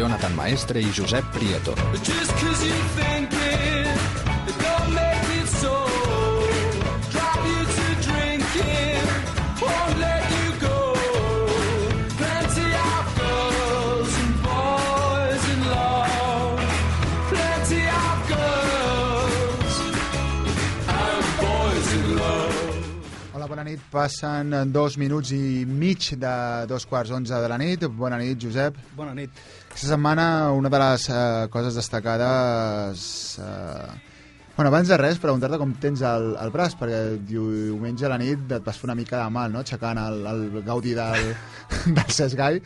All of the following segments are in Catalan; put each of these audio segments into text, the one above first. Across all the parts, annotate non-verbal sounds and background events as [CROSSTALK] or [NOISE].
Jonathan Maestre i Josep Prieto. Just cause you think it, it don't make it so. Drive you to drinking, won't let you go. Plenty of girls and boys in love. Plenty of girls and boys in love. Hola, bona nit. Passen dos minuts i mig de dos quarts onze de la nit. Bona nit, Josep. Bona nit. Aquesta setmana una de les eh, coses destacades... Eh, bueno, abans de res, preguntar-te com tens el, el braç, perquè diumenge a la nit et vas fer una mica de mal, no?, aixecant el, el gaudi del, [LAUGHS] del Sesgai.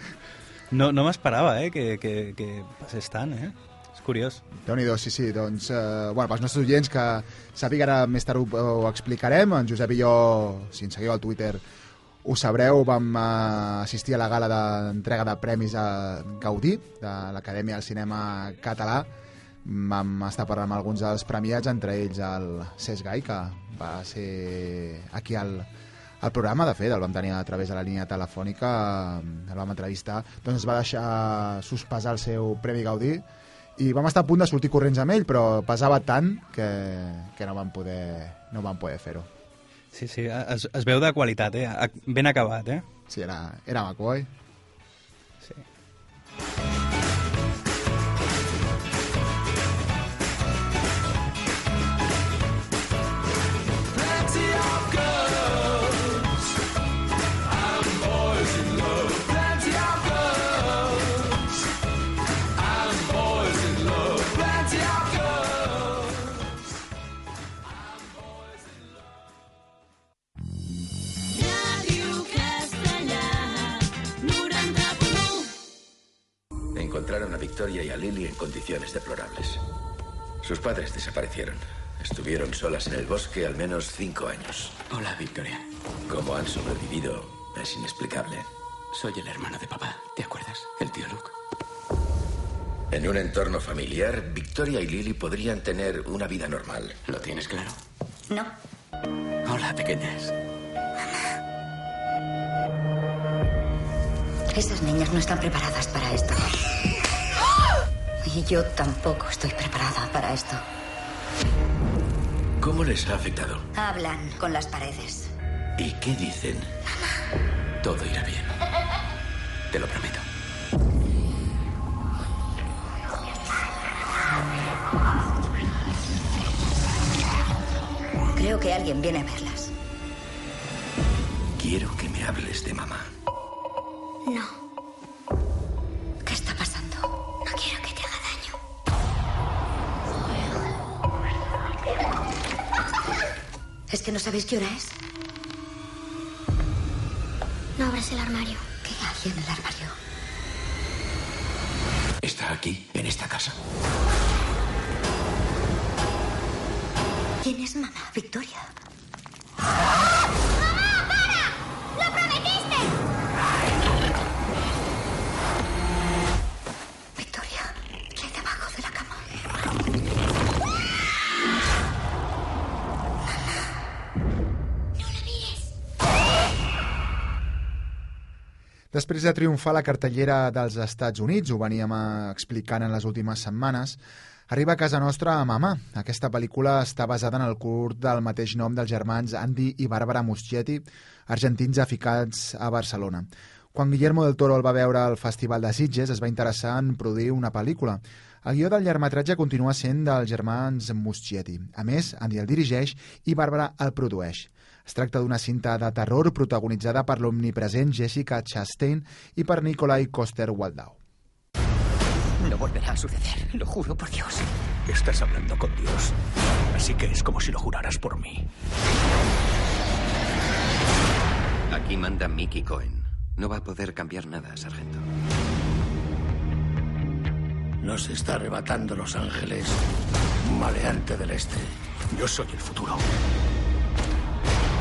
No, no m'esperava, eh, que, que, que passés tant, eh? És curiós. déu nhi sí, sí. Doncs, eh, bueno, pels nostres oients que sàpiga ara més tard ho, ho explicarem. En Josep i jo, si ens seguiu al Twitter, ho sabreu, vam eh, assistir a la gala d'entrega de premis a Gaudí, de l'Acadèmia del Cinema Català. Vam estar parlant amb alguns dels premiats, entre ells el Cesc Gai, que va ser aquí al, al programa, de fet, el vam tenir a través de la línia telefònica, eh, el vam entrevistar, doncs es va deixar sospesar el seu Premi Gaudí i vam estar a punt de sortir corrents amb ell, però pesava tant que, que no vam poder, no vam poder fer-ho. Sí, sí, es, es veu de qualitat, eh? Ben acabat, eh? Sí, era, era maco, oi? Sí. Victoria y a Lily en condiciones deplorables. Sus padres desaparecieron. Estuvieron solas en el bosque al menos cinco años. Hola, Victoria. Cómo han sobrevivido es inexplicable. Soy el hermano de papá. ¿Te acuerdas? El tío Luke. En un entorno familiar, Victoria y Lily podrían tener una vida normal. ¿Lo tienes claro? No. Hola, pequeñas. Esas niñas no están preparadas para esto. Y yo tampoco estoy preparada para esto. ¿Cómo les ha afectado? Hablan con las paredes. ¿Y qué dicen? Todo irá bien. Te lo prometo. Creo que alguien viene a verlas. Quiero que me hables de mamá. No. Que no sabéis qué hora es? No abras el armario. ¿Qué hay en el armario? Está aquí, en esta casa. ¿Quién es mamá? Victoria. Després de triomfar la cartellera dels Estats Units, ho veníem eh, explicant en les últimes setmanes, Arriba a casa nostra a Mama. Aquesta pel·lícula està basada en el curt del mateix nom dels germans Andy i Bàrbara Muschietti, argentins aficats a Barcelona. Quan Guillermo del Toro el va veure al Festival de Sitges, es va interessar en produir una pel·lícula. El guió del llargmetratge continua sent dels germans Muschietti. A més, Andy el dirigeix i Bàrbara el produeix. Es tracta d'una cinta de terror protagonitzada per l'omnipresent Jessica Chastain i per Nikolai Coster-Waldau. No volverá a suceder, lo juro por Dios. Estás hablando con Dios. Así que es como si lo juraras por mí. Aquí manda Mickey Cohen. No va a poder cambiar nada, sargento. Nos está arrebatando Los Ángeles, un maleante del este. Yo soy el futuro.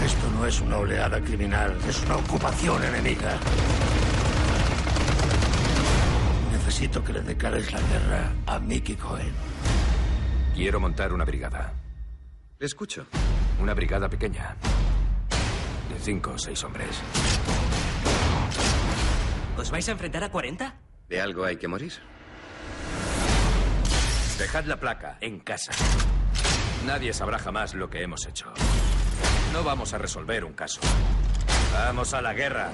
Esto no es una oleada criminal, es una ocupación enemiga. Necesito que le declares la guerra a Mickey Cohen. Quiero montar una brigada. Le escucho. Una brigada pequeña. De cinco o seis hombres. ¿Os vais a enfrentar a 40? ¿De algo hay que morir? Dejad la placa en casa. Nadie sabrá jamás lo que hemos hecho. No vamos a resolver un caso. Vamos a la guerra.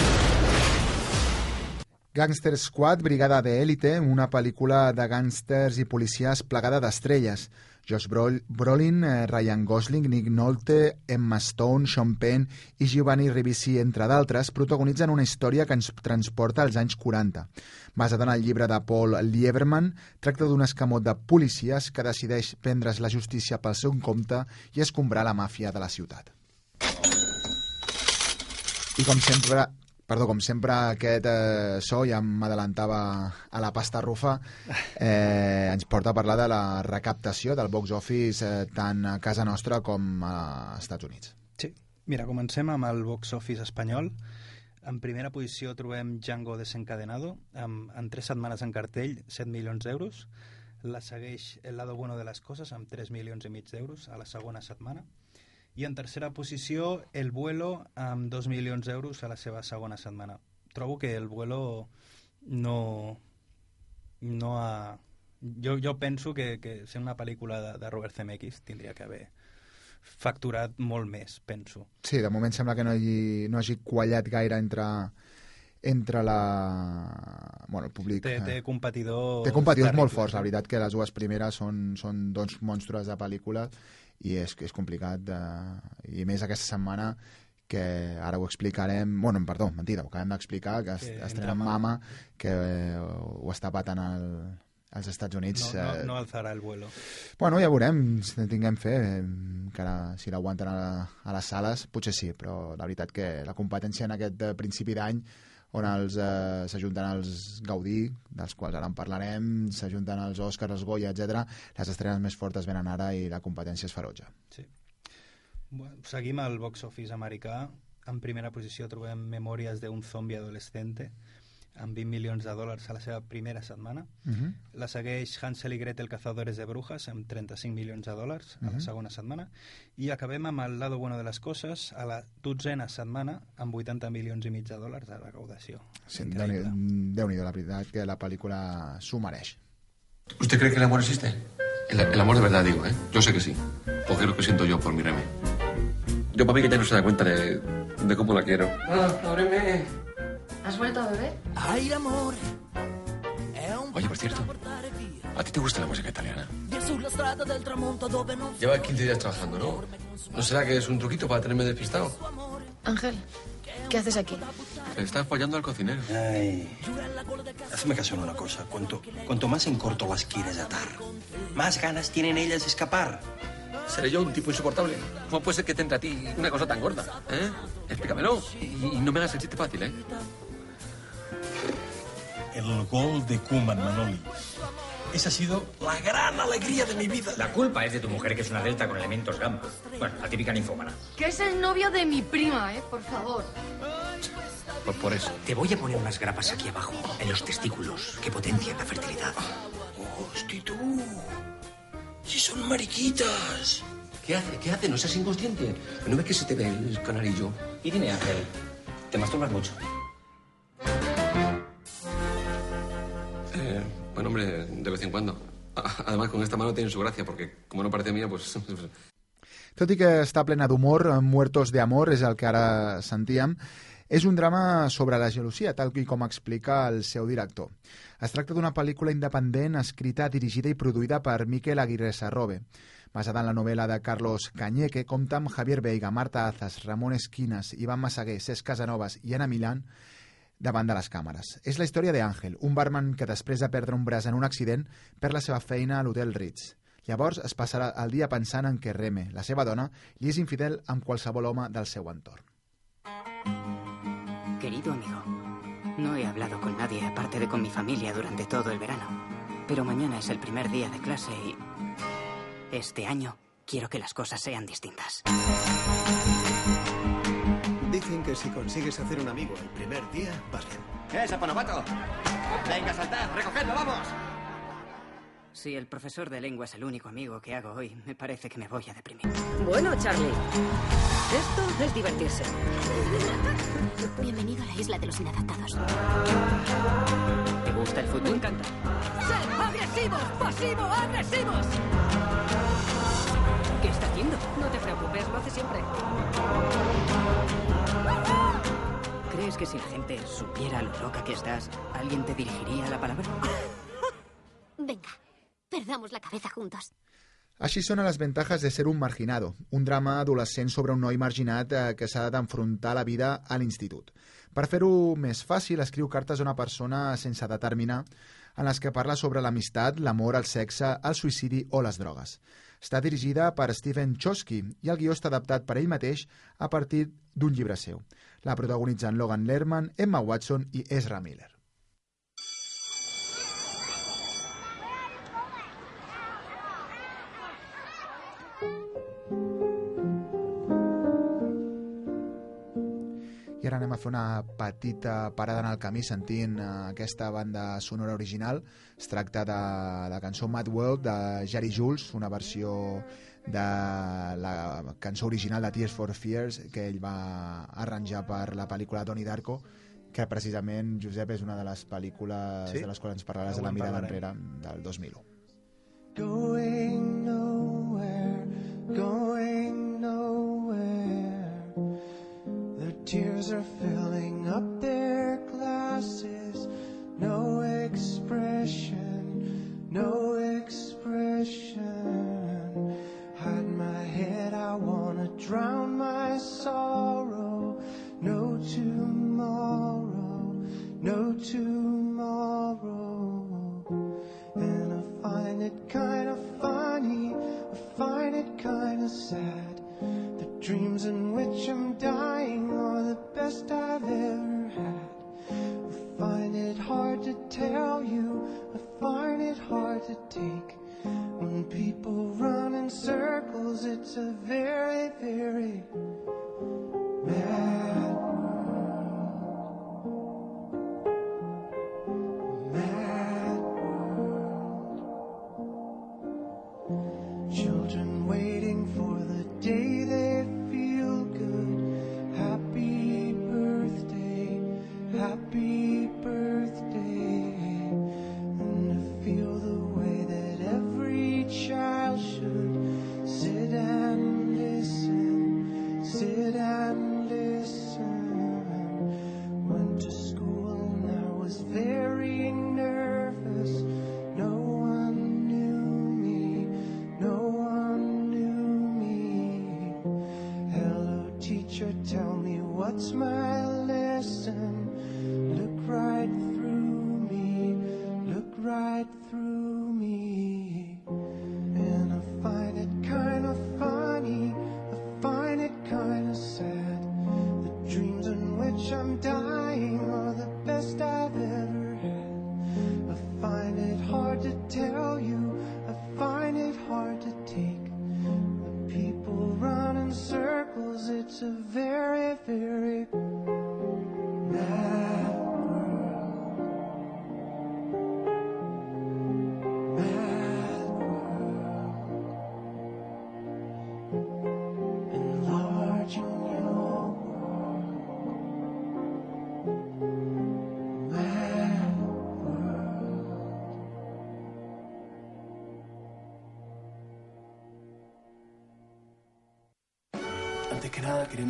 Gangster Squad, Brigada d'Élite, una pel·lícula de gàngsters i policies plegada d'estrelles. Josh Brol Brolin, eh, Ryan Gosling, Nick Nolte, Emma Stone, Sean Penn i Giovanni Ribisi, entre d'altres, protagonitzen una història que ens transporta als anys 40. Basada en el llibre de Paul Lieberman, tracta d'un escamot de policies que decideix prendre's la justícia pel seu compte i escombrar la màfia de la ciutat. I com sempre, perdó, com sempre aquest eh, so ja m'adelantava a la pasta rufa, eh, ens porta a parlar de la recaptació del box office eh, tant a casa nostra com als Estats Units. Sí. Mira, comencem amb el box office espanyol. En primera posició trobem Django desencadenado, amb, en tres setmanes en cartell, 7 milions d'euros. La segueix El lado bueno de les coses, amb 3 milions i mig d'euros a la segona setmana. I en tercera posició, El vuelo, amb 2 milions d'euros a la seva segona setmana. Trobo que El vuelo no, no ha... Jo, jo penso que, que sent una pel·lícula de, de Robert Zemeckis tindria que haver facturat molt més, penso. Sí, de moment sembla que no hagi, no hagi quallat gaire entre entre la... Bueno, el públic... Té, té competidors... Té competidors molt forts, la eh? veritat que les dues primeres són, són dos monstres de pel·lícula i és, és complicat de... i més aquesta setmana que ara ho explicarem, bueno, perdó, mentida, ho acabem d'explicar, que, Que estrenem Mama. Que eh, ho està patant al, als Estats Units. No, no, eh, no alzarà el vuelo. Bueno, ja veurem, si tinguem fe, eh, que ara, si l'aguanten a, a les sales, potser sí, però la veritat que la competència en aquest principi d'any on els eh, s'ajunten els Gaudí, dels quals ara en parlarem, s'ajunten els Oscars, els Goya, etc. Les estrenes més fortes venen ara i la competència és ferotge. Sí. Bueno, seguim al box office americà. En primera posició trobem Memòries d'un zombi adolescente, amb 20 milions de dòlars a la seva primera setmana. Uh -huh. La segueix Hansel i Gretel Cazadores de Brujas, amb 35 milions de dòlars a la Mhm. segona setmana. I acabem amb El lado bueno de les coses, a la dotzena setmana, amb 80 milions i mig de dòlars de recaudació. Sí, Déu-n'hi-do, Déu la veritat que la pel·lícula s'ho mereix. ¿Usted cree que el amor existe? El, el amor de verdad, digo, ¿eh? Yo sé que sí. Porque es lo que siento yo por mi Remy. Yo, papi, que ya no se da cuenta de, de cómo la quiero. Ah, ábreme. ¿Has vuelto a beber? Ai, amore, Oye, por cierto, ¿a ti te gusta la música italiana? Lleva 15 días trabajando, ¿no? ¿No será que es un truquito para tenerme despistado? Ángel, ¿qué haces aquí? Se está follando al cocinero. Ay, hazme caso en una cosa. Cuanto, cuanto más en corto las quieres atar, más ganas tienen ellas de escapar. ¿Seré yo un tipo insoportable? ¿Cómo puede ser que te entre a ti una cosa tan gorda? ¿Eh? Explícamelo. Y, y no me hagas el chiste fácil, ¿eh? El gol de Kuman, Manoli. Esa ha sido la gran alegría de mi vida. La culpa es de tu mujer, que es una delta con elementos gamma. Bueno, la típica ninfómana. Que es el novio de mi prima, ¿eh? Por favor. Pues por eso. Te voy a poner unas grapas aquí abajo, en los testículos, que potencian la fertilidad. Hosti, tú. Si son mariquitas. ¿Qué hace? ¿Qué hace? No seas inconsciente. ¿No ves que se te ve el canarillo? Y dime, Ángel, ¿te masturbas mucho? Bueno, hombre, de vez en cuando. Además, con esta mano tiene su gracia, porque como no parece mía, pues... [LAUGHS] Tot i que està plena d'humor, Muertos de Amor és el que ara sentíem, és un drama sobre la gelosia, tal i com explica el seu director. Es tracta d'una pel·lícula independent escrita, dirigida i produïda per Miquel Aguirre Sarrobe. Basada en la novel·la de Carlos Cañeque, compta amb Javier Veiga, Marta Azas, Ramon Esquinas, Iván Massaguer, Cesc Casanovas i Ana Milán davant de les càmeres. És la història d'Àngel, un barman que després de perdre un braç en un accident perd la seva feina a l'Hotel Ritz. Llavors es passarà el dia pensant en que Reme, la seva dona, li és infidel amb qualsevol home del seu entorn. Querido amigo, no he hablado con nadie aparte de con mi familia durante todo el verano. Pero mañana es el primer día de clase y... Este año quiero que las cosas sean distintas. Dicen que si consigues hacer un amigo el primer día, vas bien. ¡Eh, saponovato! Venga, saltad, recogedlo, vamos. Si el profesor de lengua es el único amigo que hago hoy, me parece que me voy a deprimir. Bueno, Charlie, esto es divertirse. Bienvenido a la isla de los inadaptados. ¿Te gusta el fútbol? Me encanta. ¡Sed agresivos! ¡Pasivo, agresivos! ¿Qué está haciendo? No te preocupes, lo hace siempre. ¿Crees que si la gente supiera lo loca que estás, alguien te dirigiría la palabra? [LAUGHS] Venga, perdamos la cabeza juntos. Així són les ventajas de ser un marginado, un drama adolescent sobre un noi marginat eh, que s'ha d'enfrontar a la vida a l'institut. Per fer-ho més fàcil, escriu cartes a una persona sense determinar en les que parla sobre l'amistat, l'amor, el sexe, el suïcidi o les drogues. Està dirigida per Stephen Chosky i el guió està adaptat per ell mateix a partir d'un llibre seu. La protagonitzen Logan Lerman, Emma Watson i Ezra Miller. Fer una petita parada en el camí sentint eh, aquesta banda sonora original. Es tracta de la cançó Mad World de Jerry Jules, una versió de la cançó original de Tears for Fears que ell va arranjar per la pel·lícula Donnie Darko que precisament, Josep, és una de les pel·lícules Sí? de les quals ens parlaràs de la mirada parlarem. enrere del 2001. Going nowhere, going tears are filling up their glasses. No expression, no expression. Hide my head, I wanna drown my sorrow. No tomorrow, no tomorrow. And I find it kind of funny, I find it kind of sad. The dreams in which I'm dying best I've ever had. I find it hard to tell you, I find it hard to take. When people run in circles, it's a very, very mad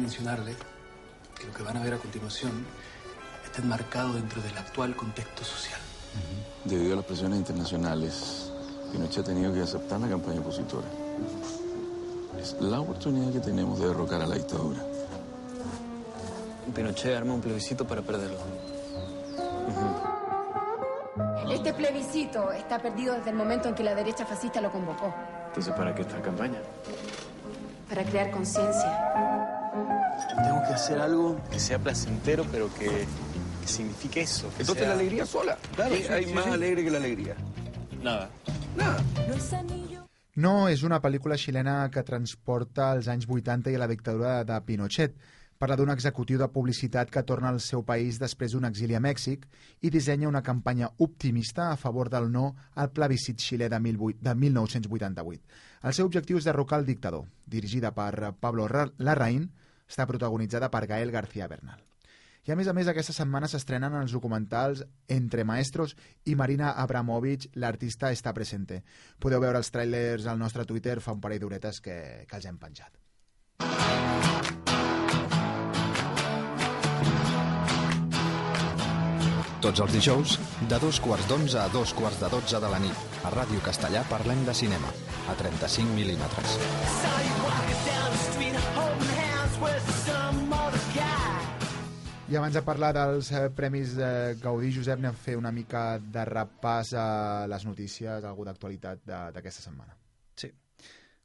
mencionarle que lo que van a ver a continuación está enmarcado dentro del actual contexto social. Debido a las presiones internacionales, Pinochet ha tenido que aceptar la campaña opositora. Es la oportunidad que tenemos de derrocar a la dictadura. Pinochet arma un plebiscito para perderlo. Este plebiscito está perdido desde el momento en que la derecha fascista lo convocó. Entonces, ¿para qué esta campaña? Para crear conciencia. Hacer algo que sea placentero, pero que, que signifique eso. que Entonces sea- la alegría sola. Claro, ¿Qué sí, hay sí, más sí. alegre que la alegría? Nada. No és una pel·lícula xilena que transporta als anys 80 i a la dictadura de Pinochet. Parla d'un executiu de publicitat que torna al seu país després d'un exili a Mèxic i dissenya una campanya optimista a favor del no al plebiscit xilè de, 18 de 1988. El seu objectiu és derrocar el dictador. Dirigida per Pablo Ra- Larraín, està protagonitzada per Gael García Bernal. I a més a més, aquesta setmana s'estrenen els documentals Entre Maestros i Marina Abramovic, l'artista està presente. Podeu veure els trailers al nostre Twitter fa un parell d'horetes que, que els hem penjat. Tots els dijous, de dos quarts d'onze a dos quarts de dotze de la nit, a Ràdio Castellà parlem de cinema, a 35 mil·límetres. I abans de parlar dels eh, Premis de Gaudí, Josep, anem a fer una mica de repàs a les notícies, algú d'actualitat d'aquesta setmana. Sí.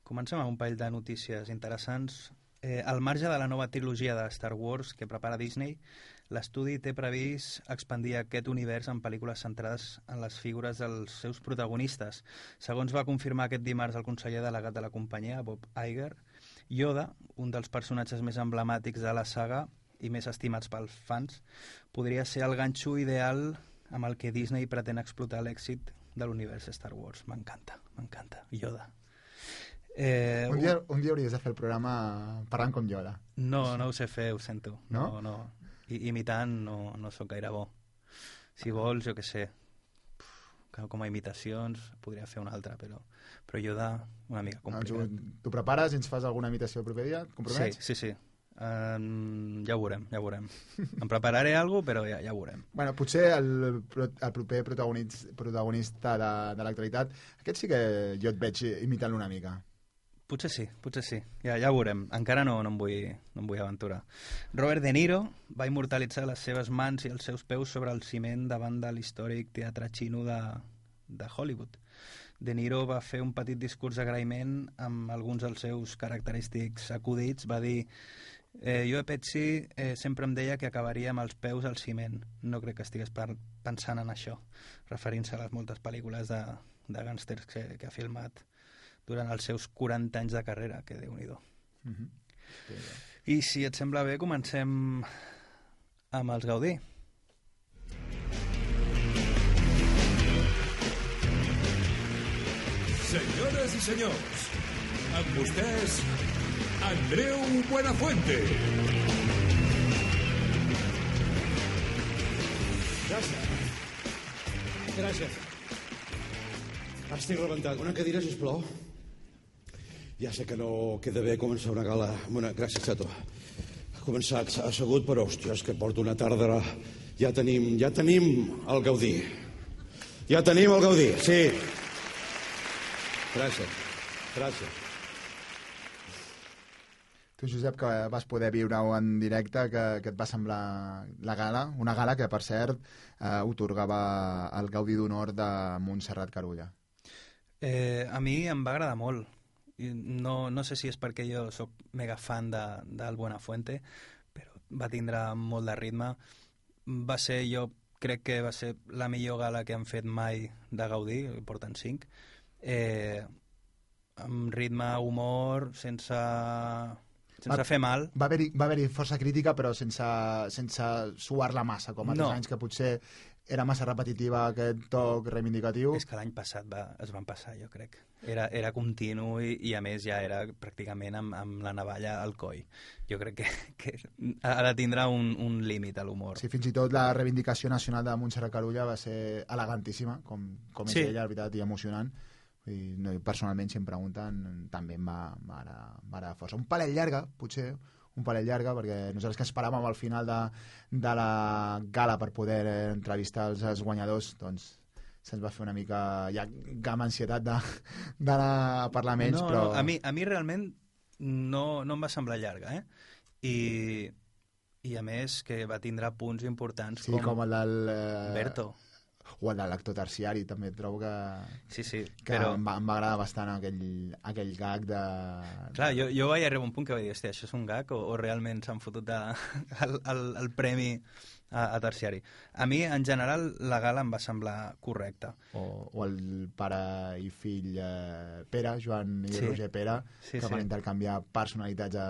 Comencem amb un parell de notícies interessants. Eh, al marge de la nova trilogia de Star Wars que prepara Disney, l'estudi té previst expandir aquest univers en pel·lícules centrades en les figures dels seus protagonistes. Segons va confirmar aquest dimarts el conseller delegat de la companyia, Bob Iger, Yoda, un dels personatges més emblemàtics de la saga i més estimats pels fans, podria ser el ganxo ideal amb el que Disney pretén explotar l'èxit de l'univers Star Wars. M'encanta, m'encanta. Yoda. Eh, Un dia, un dia hauries de fer el programa parlant com Yoda. No, no ho sé fer, ho sento. No? No, no. I, imitant no, no sóc gaire bo. Si vols, jo què sé, que com a imitacions podria fer una altra, però, però Yoda una mica complicat. Doncs, tu prepares i ens fas alguna imitació el proper dia? Et Sí, compromets? sí, sí. Um, ja ho veurem, ja ho veurem. Em prepararé alguna cosa, però ja, ja ho veurem. Bueno, potser el, el proper protagonista, protagonista de, de l'actualitat, aquest sí que jo et veig imitant-lo una mica. Potser sí, potser sí. Ja, ja ho veurem. Encara no, no, em vull, no em vull aventurar. Robert De Niro va immortalitzar les seves mans i els seus peus sobre el ciment davant de l'històric teatre xino de, de Hollywood. De Niro va fer un petit discurs d'agraïment amb alguns dels seus característics acudits. Va dir eh, jo a Pepsi eh, sempre em deia que acabaria amb els peus al ciment. No crec que estigués per, pensant en això, referint-se a les moltes pel·lícules de, de gàngsters que, que ha filmat durant els seus 40 anys de carrera, que déu nhi Mhm. I si et sembla bé, comencem amb els Gaudí. Senyores i senyors, amb vostès, Andreu Buenafuente. Gràcies. Gràcies. Estic rebentat. Una cadira, sisplau. Ja sé que no queda bé començar una gala amb una... Gràcies, Chato. Ha començat assegut, però, hòstia, és que porto una tarda... Ja tenim, ja tenim el Gaudí. Ja tenim el Gaudí, sí. Gràcies. Gràcies. Tu, Josep, que vas poder viure-ho en directe, que, que et va semblar la gala, una gala que, per cert, eh, otorgava el Gaudí d'Honor de Montserrat Carulla. Eh, a mi em va agradar molt. No, no sé si és perquè jo sóc mega fan de, del Buenafuente, però va tindre molt de ritme. Va ser, jo crec que va ser la millor gala que han fet mai de Gaudí, porten cinc. Eh, amb ritme, humor, sense, sense fer mal. Va haver-hi va haver força crítica, però sense, sense suar-la massa, com altres No. anys que potser era massa repetitiva aquest toc reivindicatiu. És que l'any passat va, es van passar, jo crec. Era, era continu i, i a més ja era pràcticament amb, amb la navalla al coll. Jo crec que, que ha de tindre un, un límit a l'humor. Sí, fins i tot la reivindicació nacional de Montserrat Carulla va ser elegantíssima, com, com és Sí. ella, la veritat, i emocionant. I no, personalment, si em pregunten, també agradar força. Un palet llarga, potser, un parell llarga, perquè nosaltres que esperàvem al final de, de la gala per poder eh, entrevistar els, els guanyadors, doncs se'ns va fer una mica ja gamma ansietat de- d'anar a parlar ells, no, però... no, a, mi, a mi realment no, no em va semblar llarga, eh? I, i a més que va tindre punts importants Sí, com, el del... Eh, Berto. O el de l'actor terciari, també trobo que... Sí, sí, que però- agradar bastant aquell, aquell gag de... Clar, jo, jo vaig arribar a un punt que vaig dir, hòstia, això és un gag o, o realment s'han fotut de, [LAUGHS] el, el, el premi a, a terciari. A mi, en general, la gala em va semblar correcta. o, o el pare i fill eh, Pere, Joan i Sí. Roger Pere, Sí, que sí. van intercanviar personalitats a,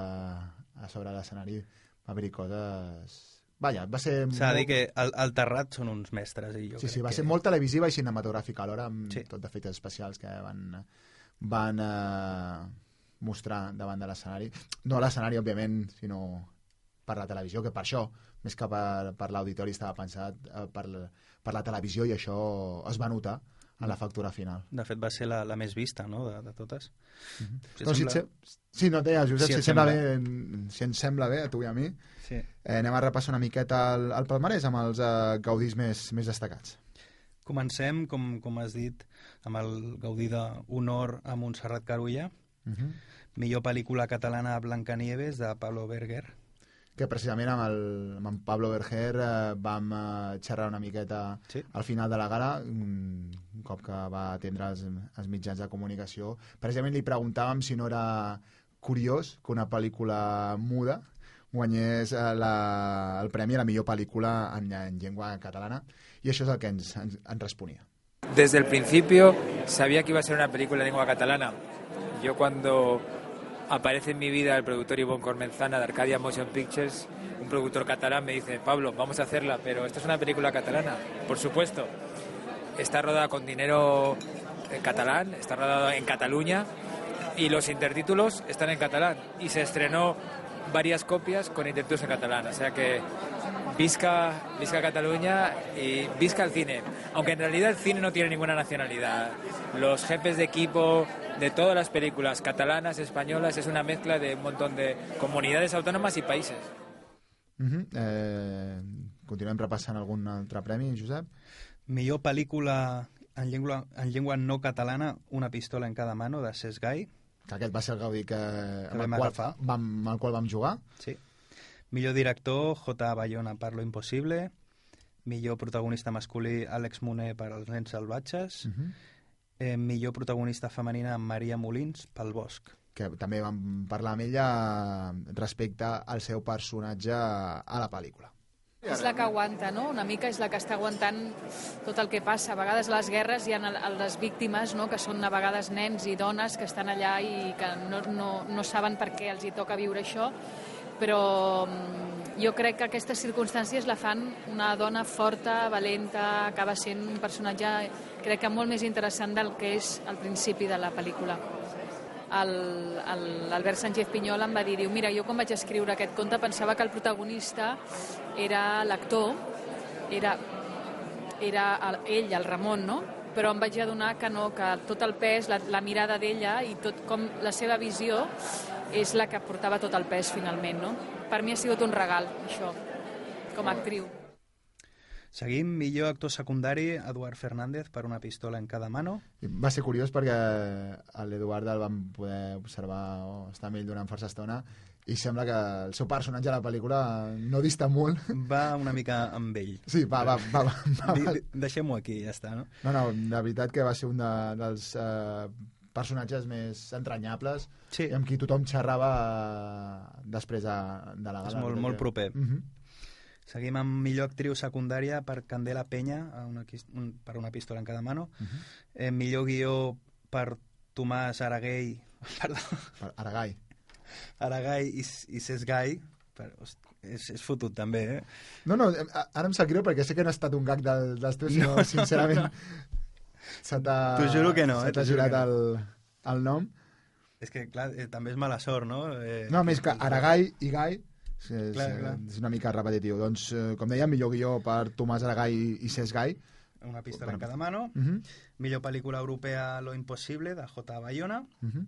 a sobre l'escenari. Va haver-hi coses... Vaja, va ser... S'ha de dir que al, al Terrat són uns mestres. I jo Sí, sí, va que... ser molt televisiva i cinematogràfica alhora, amb Sí. tot d'efectes especials que van, van eh, mostrar davant de l'escenari. No a l'escenari, òbviament, sinó per la televisió, que per això, més que per, per l'auditori, estava pensat eh, per, la- per la televisió i això es va notar a la factura final. De fet, va ser la, la més vista, no?, de, de totes. Si doncs si, et sembla- se... sí, no, deia, Josep, Si si, et et sembla sembla. bé, si ens sembla bé, a tu i a mi, Sí. Eh, anem a repassar una miqueta el, el palmarès amb els eh, gaudis més, més destacats. Comencem, com, com has dit, amb el Gaudí d'Honor a Montserrat Carulla. Uh -huh. Millor pel·lícula catalana Blancanieves, de Pablo Berger. que precisament amb, el, amb en Pablo Berger eh, vam eh, xerrar una miqueta Sí. al final de la gala, un, un cop que va atendre els, els mitjans de comunicació. Precisament li preguntàvem si no era curiós que una pel·lícula muda guanyés eh, la, el premi a la millor pel·lícula en, en llengua catalana, i això és el que ens, ens, ens responia. Desde el principio sabía que iba a ser una película en lengua catalana. Yo cuando aparece en mi vida el productor Ivonne Cormenzana de Arcadia Motion Pictures, un productor catalán me dice, Pablo, vamos a hacerla, pero esto es una película catalana, por supuesto. Está rodada con dinero eh, catalán, está rodada en Cataluña y los intertítulos están en catalán. Y se estrenó varias copias con intertítulos en catalán. O sea que Visca, Visca Cataluña y Visca el cine. Aunque en realidad el cine no tiene ninguna nacionalidad. Los jefes de equipo de todas las películas catalanas, españolas, es una mezcla de un montón de comunidades autónomas y países. Uh -huh. eh, continuem repassant algun altre premi, Josep? Millor pel·lícula en llengua, en llengua no catalana, Una pistola en cada mano, de Cesc Gai. Que aquest va ser el gaudí que, amb, vam el qual, agafar. vam, amb el qual vam jugar. Sí. Millor director, J. Bayona per Lo Impossible. Millor protagonista masculí, Àlex Moner per Els nens salvatges. Uh -huh. eh, millor protagonista femenina, Maria Molins, pel Bosc. que també vam parlar amb ella respecte al seu personatge a la pel·lícula. És la que aguanta, no? Una mica és la que està aguantant tot el que passa. A vegades a les guerres hi ha les víctimes, no? que són a vegades nens i dones que estan allà i que no, no, no saben per què els hi toca viure això, però mm, jo crec que aquestes circumstàncies la fan una dona forta, valenta, acaba sent un personatge crec que molt més interessant del que és al principi de la pel·lícula el- el- l'Albert Sánchez Pinyol em va dir, diu, mira, jo quan vaig escriure aquest conte pensava que el protagonista era l'actor, era, era el, ell, el Ramon, no? Però em vaig adonar que no, que tot el pes, la, la mirada d'ella i tot com la seva visió és la que portava tot el pes finalment, no? Per mi ha sigut un regal, això, com a actriu. Seguim, millor actor secundari, Eduard Fernández per Una pistola en cada mano. Va ser curiós perquè l'Eduard el vam poder observar o estar amb ell durant força estona i sembla que el seu personatge a la pel·lícula no dista molt. Va una mica amb ell. Sí, va, va, va, va, va, di- Deixem-ho aquí, ja està, no? No, no, la veritat que va ser un de, dels eh, personatges més entranyables sí. i amb qui tothom xerrava eh, després de, de la gala. És molt, molt proper. Uh -huh. Seguim amb millor actriu secundària per Candela Penya, una, un, per una pistola en cada mano. Uh -huh. eh, millor guió per Tomàs Araguei, [LAUGHS] perdó, Per Aragai. Aragai i, i Cesc Gai. Per, és, és fotut també, eh? No, no, ara em sap greu perquè sé que no ha estat un gag del, dels teus, sinó, No, sincerament, no. se t'ha T'ho juro que no, eh, t'ha girat que el, el nom. És que, clar, eh, també és mala sort, no? Eh, No, més que Aragai i Gai és, Clar, clar. és una mica repetitiu. Doncs, eh, com deia, millor guió per Tomàs Aragai i, i Cesc Gai. Una pistola en cada mano. Uh -huh. Millor pel·lícula europea Lo Impossible, de J. Bayona. Uh -huh.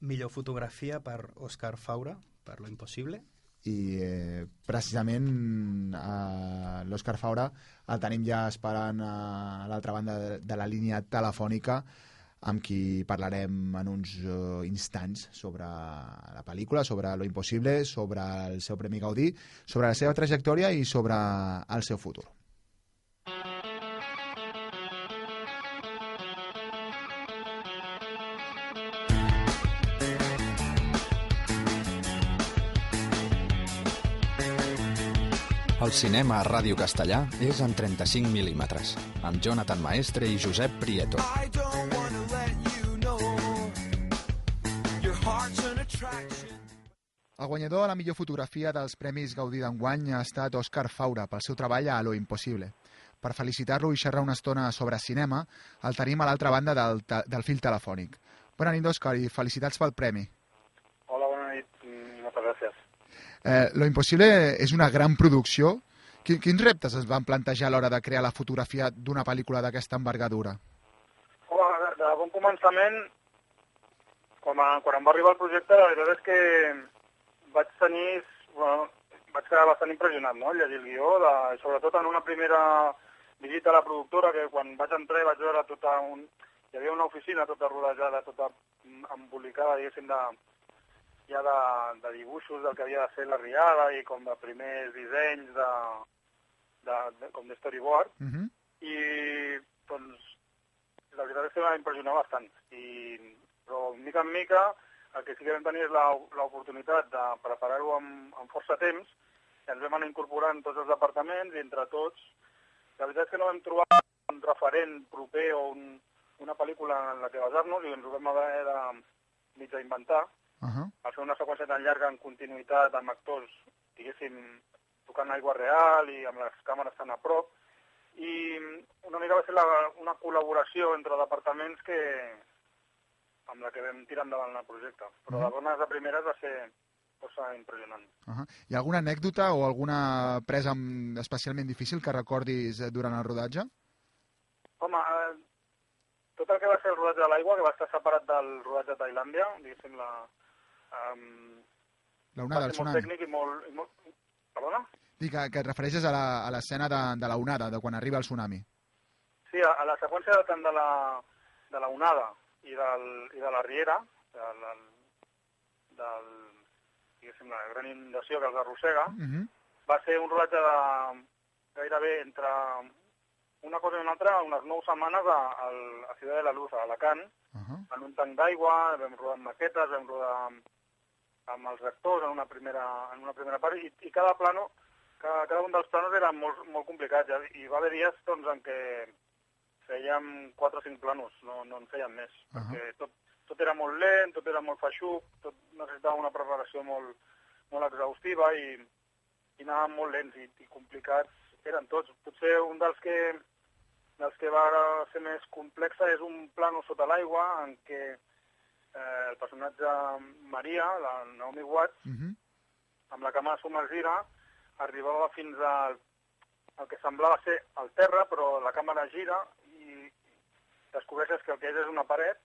Millor fotografia per Òscar Faura, per Lo Impossible. i eh, precisament eh, l'Òscar Faura el tenim ja esperant a l'altra banda de, de la línia telefònica amb qui parlarem en uns uh, instants sobre la pel·lícula, sobre Lo Impossible, sobre el seu Premi Gaudí, sobre la seva trajectòria i sobre el seu futur. El cinema a Ràdio Castellà és en 35 mil·límetres, amb Jonathan Maestre i Josep Prieto. I don't El guanyador de la millor fotografia dels Premis Gaudí d'enguany ha estat Òscar Faura pel seu treball a Lo Impossible. Per felicitar-lo i xerrar una estona sobre cinema, el tenim a l'altra banda del, del fil telefònic. Bona nit, Òscar, i felicitats pel premi. Hola, bona nit. Mm, Moltes gràcies. Eh, Lo Impossible és una gran producció. Quin, quins reptes es van plantejar a l'hora de crear la fotografia d'una pel·lícula d'aquesta envergadura? Home, de, de bon començament, quan, a, quan em va arribar el projecte, la veritat és que vaig tenir... Bueno, vaig quedar bastant impressionat, no?, llegir el guió, de, sobretot en una primera visita a la productora, que quan vaig entrar vaig veure tota un... Hi havia una oficina tota rodejada, tota embolicada, diguéssim, de, ja de, de dibuixos del que havia de ser la riada i com de primers dissenys de, de, de, com de storyboard Uh -huh. i doncs la veritat és que va impressionar bastant i, però mica en mica el que sí que vam tenir és la- l'oportunitat de preparar-ho amb, amb força temps i ens vam anar incorporant tots els departaments i entre tots la veritat és que no vam trobar un referent proper o un, una pel·lícula en la que basar-nos i ens ho vam haver de mig inventar Uh -huh. al fer una seqüència tan llarga en continuïtat amb actors, diguéssim, tocant aigua real i amb les càmeres tan a prop, i una mica va ser la, una col·laboració entre departaments que amb la que vam tirar endavant el projecte. Però de bones a primeres va ser força impressionant. Uh -huh. Hi ha alguna anècdota o alguna presa especialment difícil que recordis eh, durant el rodatge? Home, eh, tot el que va ser el rodatge de l'aigua, que va estar separat del rodatge de Tailàndia, diguéssim, la... Um, La onada, va el ser molt tsunami. tècnic i molt... I molt... Perdona? Dic que, que et refereixes a la- a l'escena de, de la onada, de quan arriba el tsunami. Sí, a, a la seqüència tant de la, de la onada i, del, i de la riera, del, del, diguéssim, la gran inundació que els arrossega, Uh -huh. va ser un rodatge de gairebé entre una cosa i una altra, unes nou setmanes a, a, a Ciutat de la Luz, a Alacant, Uh -huh. en un tanc d'aigua, vam rodar amb maquetes, vam rodar amb, amb els actors en una primera, en una primera part, i, i cada plano, cada, cada un dels planos era molt, molt complicat, i va haver dies doncs, en què fèiem 4 o 5 planos, no, no en fèiem més, Uh -huh. perquè tot, tot era molt lent, tot era molt feixuc, tot necessitava una preparació molt, molt exhaustiva i, i anàvem molt lents i, i complicats eren tots. Potser un dels que, dels que va ser més complexa és un plano sota l'aigua en què eh, el personatge Maria, la Naomi Watts, Uh -huh. amb la càmera submergida, arribava fins al, al que semblava ser el terra, però la càmera gira descobreixes que el que és és una paret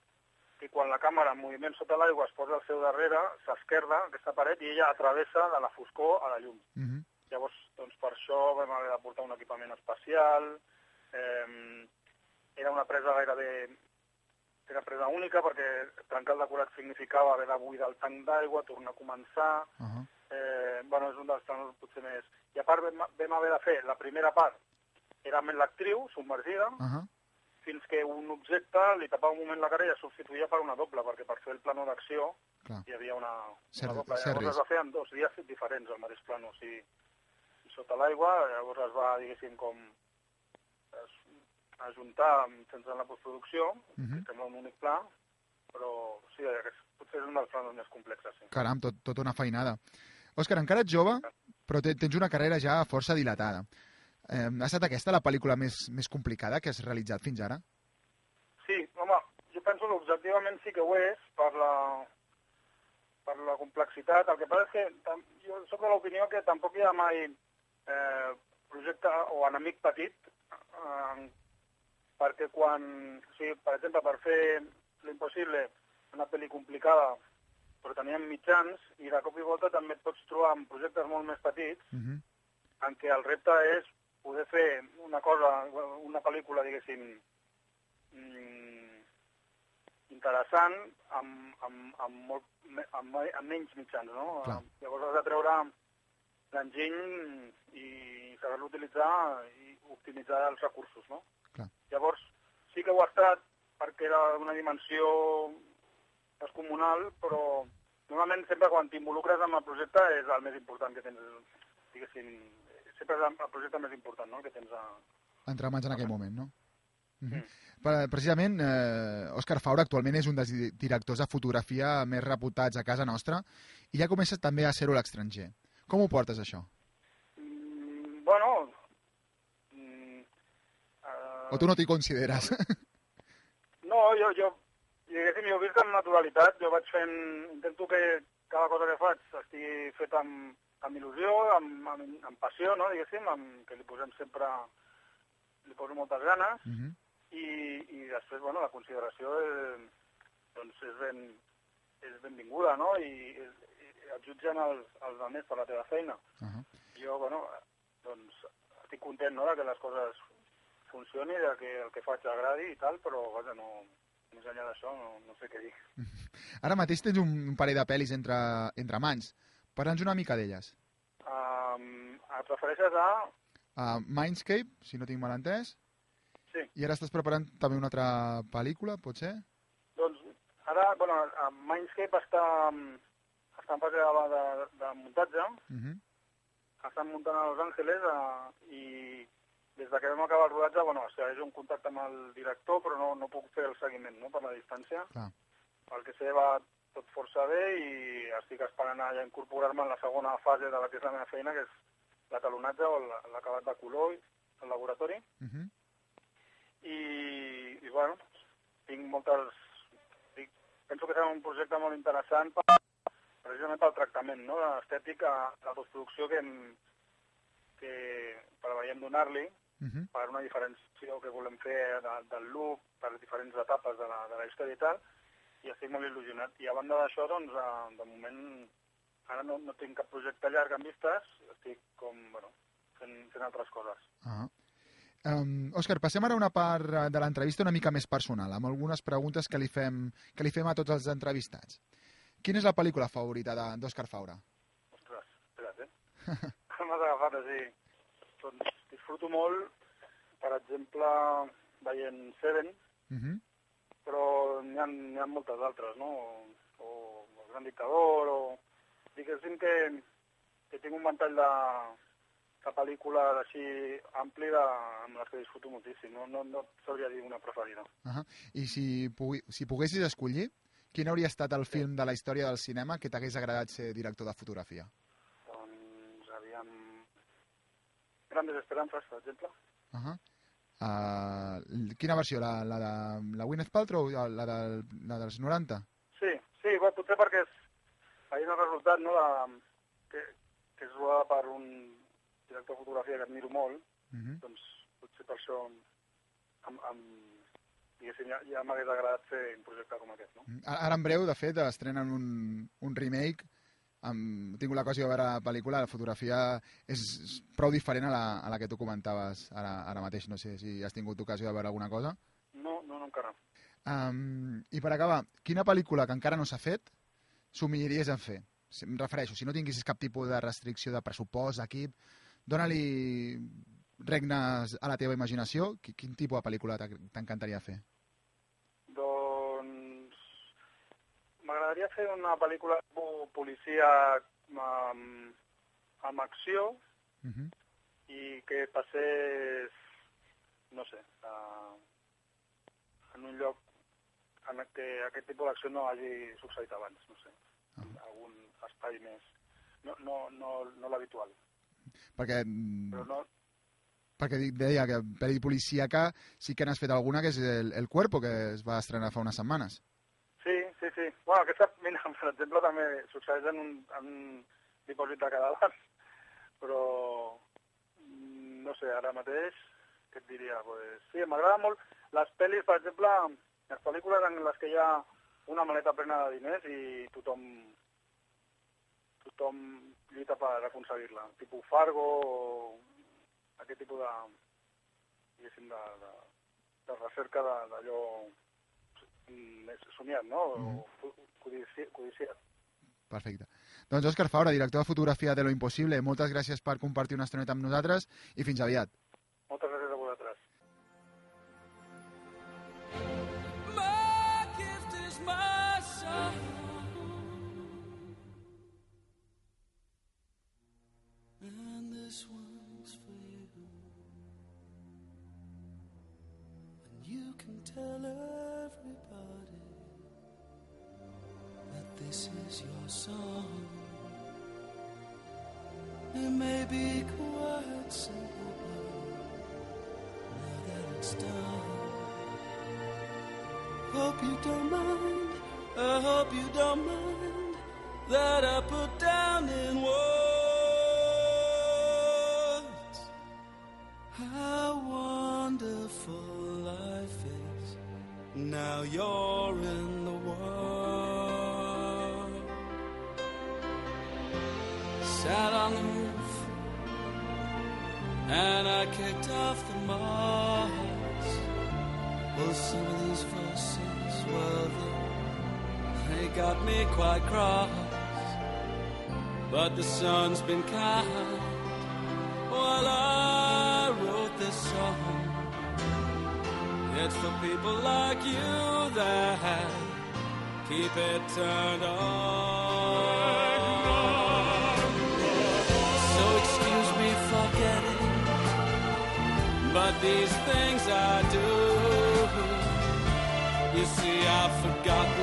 i quan la càmera en moviment sota l'aigua es posa al seu darrere, s'esquerda aquesta paret i ella travessa de la foscor a la llum. Uh -huh. Llavors, doncs per això vam haver de portar un equipament especial, eh, era una presa gairebé era presa única perquè trencar el decorat significava haver de buidar el tanc d'aigua, tornar a començar, Uh -huh. eh, bueno, és un dels planos potser més... I a part vam, vam haver de fer la primera part, era amb l'actriu submergida, Uh -huh. Fins que un objecte li tapava un moment la cara i es substituïa per una doble, perquè per fer el plano d'acció hi havia una, Cert- una doble. cert Llavors es va fer en dos dies diferents, el mateix plano, i, i sota l'aigua, llavors es va, diguéssim, com es, ajuntar sense la postproducció, Uh -huh. que sembla un únic pla, però sí, aquest potser és un dels planos més complexes, sí. Caram, tot, tot una feinada. Òscar, encara ets jove, però te- tens una carrera ja força dilatada. Eh, ha estat aquesta la pel·lícula més, més complicada que has realitzat fins ara? Sí, home, jo penso que objectivament sí que ho és per la, per la complexitat. El que passa és que tam- jo soc de l'opinió que tampoc hi ha mai eh, projecte o enemic petit, eh, perquè quan, o sigui, per exemple, per fer l'impossible, una pel·li complicada, però teníem mitjans i de cop i volta també et pots trobar amb projectes molt més petits Uh -huh. en què el repte és poder fer una cosa, una pel·lícula, diguéssim, mm, interessant amb, amb, amb, molt, amb, amb menys mitjans, no? Clar. Llavors has de treure l'enginy i saber-lo utilitzar i optimitzar els recursos, no? Clar. Llavors, sí que ho ha estat perquè era una dimensió descomunal, però normalment sempre quan t'involucres amb el projecte és el més important que tens, diguéssim, sempre és el projecte més important, no?, que tens a... Entre mans en aquell moment, no? Uh -huh. Pre- Precisament, eh, Òscar Faura actualment és un dels di- directors de fotografia més reputats a casa nostra i ja comences també a ser-ho a l'estranger. Com ho portes, això? Mm, bueno, mm, eh, O tu no t'hi consideres? [LAUGHS] no, jo, jo, diguéssim, jo vist amb naturalitat, jo vaig fent, intento que cada cosa que faig estigui feta amb, amb il·lusió, amb, amb, amb passió, no, diguéssim, amb, que li posem sempre, li poso moltes ganes, Uh -huh. i, i després, bueno, la consideració és, doncs és, ben, és benvinguda, no? I, i et jutgen els, els altres per la teva feina. Uh -huh. Jo, bueno, doncs estic content, no?, de que les coses funcionin, de que el que faig agradi i tal, però, vaja, no, més enllà d'això no, no sé què dir. [LAUGHS] Ara mateix tens un, un parell de pel·lis entre, entre mans. Parla'ns una mica d'elles. Um, et refereixes a... Uh, Mindscape, si no tinc mal entès. Sí. I ara estàs preparant també una altra pel·lícula, pot ser? Doncs ara, bueno, a Mindscape està, està en fase de, de, de muntatge, Uh -huh. estan muntant a Los Angeles eh, i des de que vam acabar el rodatge, bueno, segueix un contacte amb el director, però no, no puc fer el seguiment, no?, per la distància. Clar. El que sé va tot força bé i estic esperant a ja incorporar-me en la segona fase de la que és la meva feina, que és la talonatge o la- l'acabat de color al laboratori. Uh -huh. I, i bueno, tinc moltes... Dic, penso que serà un projecte molt interessant per, precisament pel tractament, no?, estètic, a la postproducció que, hem, que preveiem donar-li, Uh -huh. per una diferenciació que volem fer de, del look, per diferents etapes de la, de la història i tal, i estic molt il·lusionat. I a banda d'això, doncs, eh, de moment, ara no, no tinc cap projecte llarg en vistes, estic com, bueno, fent, fent altres coses. Ah. Um, Òscar, passem ara a una part eh, de l'entrevista una mica més personal, amb algunes preguntes que li fem, que li fem a tots els entrevistats. Quina és la pel·lícula favorita d'Òscar Faura? Ostres, espera't, eh? [LAUGHS] M'has agafat així. Doncs disfruto molt, per exemple, veient Seven, Uh -huh. Però n'hi ha, ha moltes altres, no? O, o El Gran Dictador, o... Diguéssim que, que tinc un ventall de, de pel·lícules així ampli de, amb les que disfruto moltíssim. No, no, no sabria dir una preferida. Uh -huh. I si, pugui, si poguessis escollir, quin hauria estat el film de la història del cinema que t'hagués agradat ser director de fotografia? Doncs, aviam... Grandes Esperances, per exemple. Uh -huh. Uh, quina versió? La, la de la Gwyneth Paltrow o la, de, la dels 90? Sí, sí, bueno, potser perquè és, ahir el resultat no, de, que, que és rodada per un director de fotografia que admiro molt, Uh -huh. doncs potser per això amb, amb, diguéssim, ja, ja m'hagués agradat fer un projecte com aquest, no? Ara ara en breu, de fet, estrenen un, un remake he tingut l'ocasió de veure la pel·lícula, la fotografia és, prou diferent a la, a la que tu comentaves ara, ara mateix. No sé si has tingut ocasió de veure alguna cosa. No, no, no encara. Um, I per acabar, quina pel·lícula que encara no s'ha fet s'humiliaries en fer? Si- Em refereixo, si no tinguessis cap tipus de restricció de pressupost, d'equip, dona-li regnes a la teva imaginació, qui- quin tipus de pel·lícula t'encantaria fer? Doncs m'agradaria fer una pel·lícula policia amb, amb acció Uh -huh. i que passés, no sé, a, en un lloc en que aquest tipus d'acció no hagi succeït abans, no sé, en algun espai més, no, no, no, no l'habitual, Perquè, mm, però no, perquè deia que pel·li policíaca sí que n'has fet alguna, que és el, el Cuerpo, que es va estrenar fa unes setmanes. Sí, sí, sí. Bueno, aquesta, mira, [LAUGHS] per exemple, també succeeix en un, en un dipòsit de cadàvers, però mm, no sé, ara mateix, què et diria? Pues, sí, m'agrada molt les pel·lis, per exemple, les pel·lícules en les que hi ha una maleta plena de diners i tothom tothom lluita per aconseguir-la. Tipus Fargo o aquest tipus de, de, de, de recerca de- d'allò més somiat, no? Mhm. O codici, codiciat. Perfecte. Doncs Òscar Faura, director de fotografia de Lo Impossible, moltes gràcies per compartir una estoneta amb nosaltres i fins aviat. God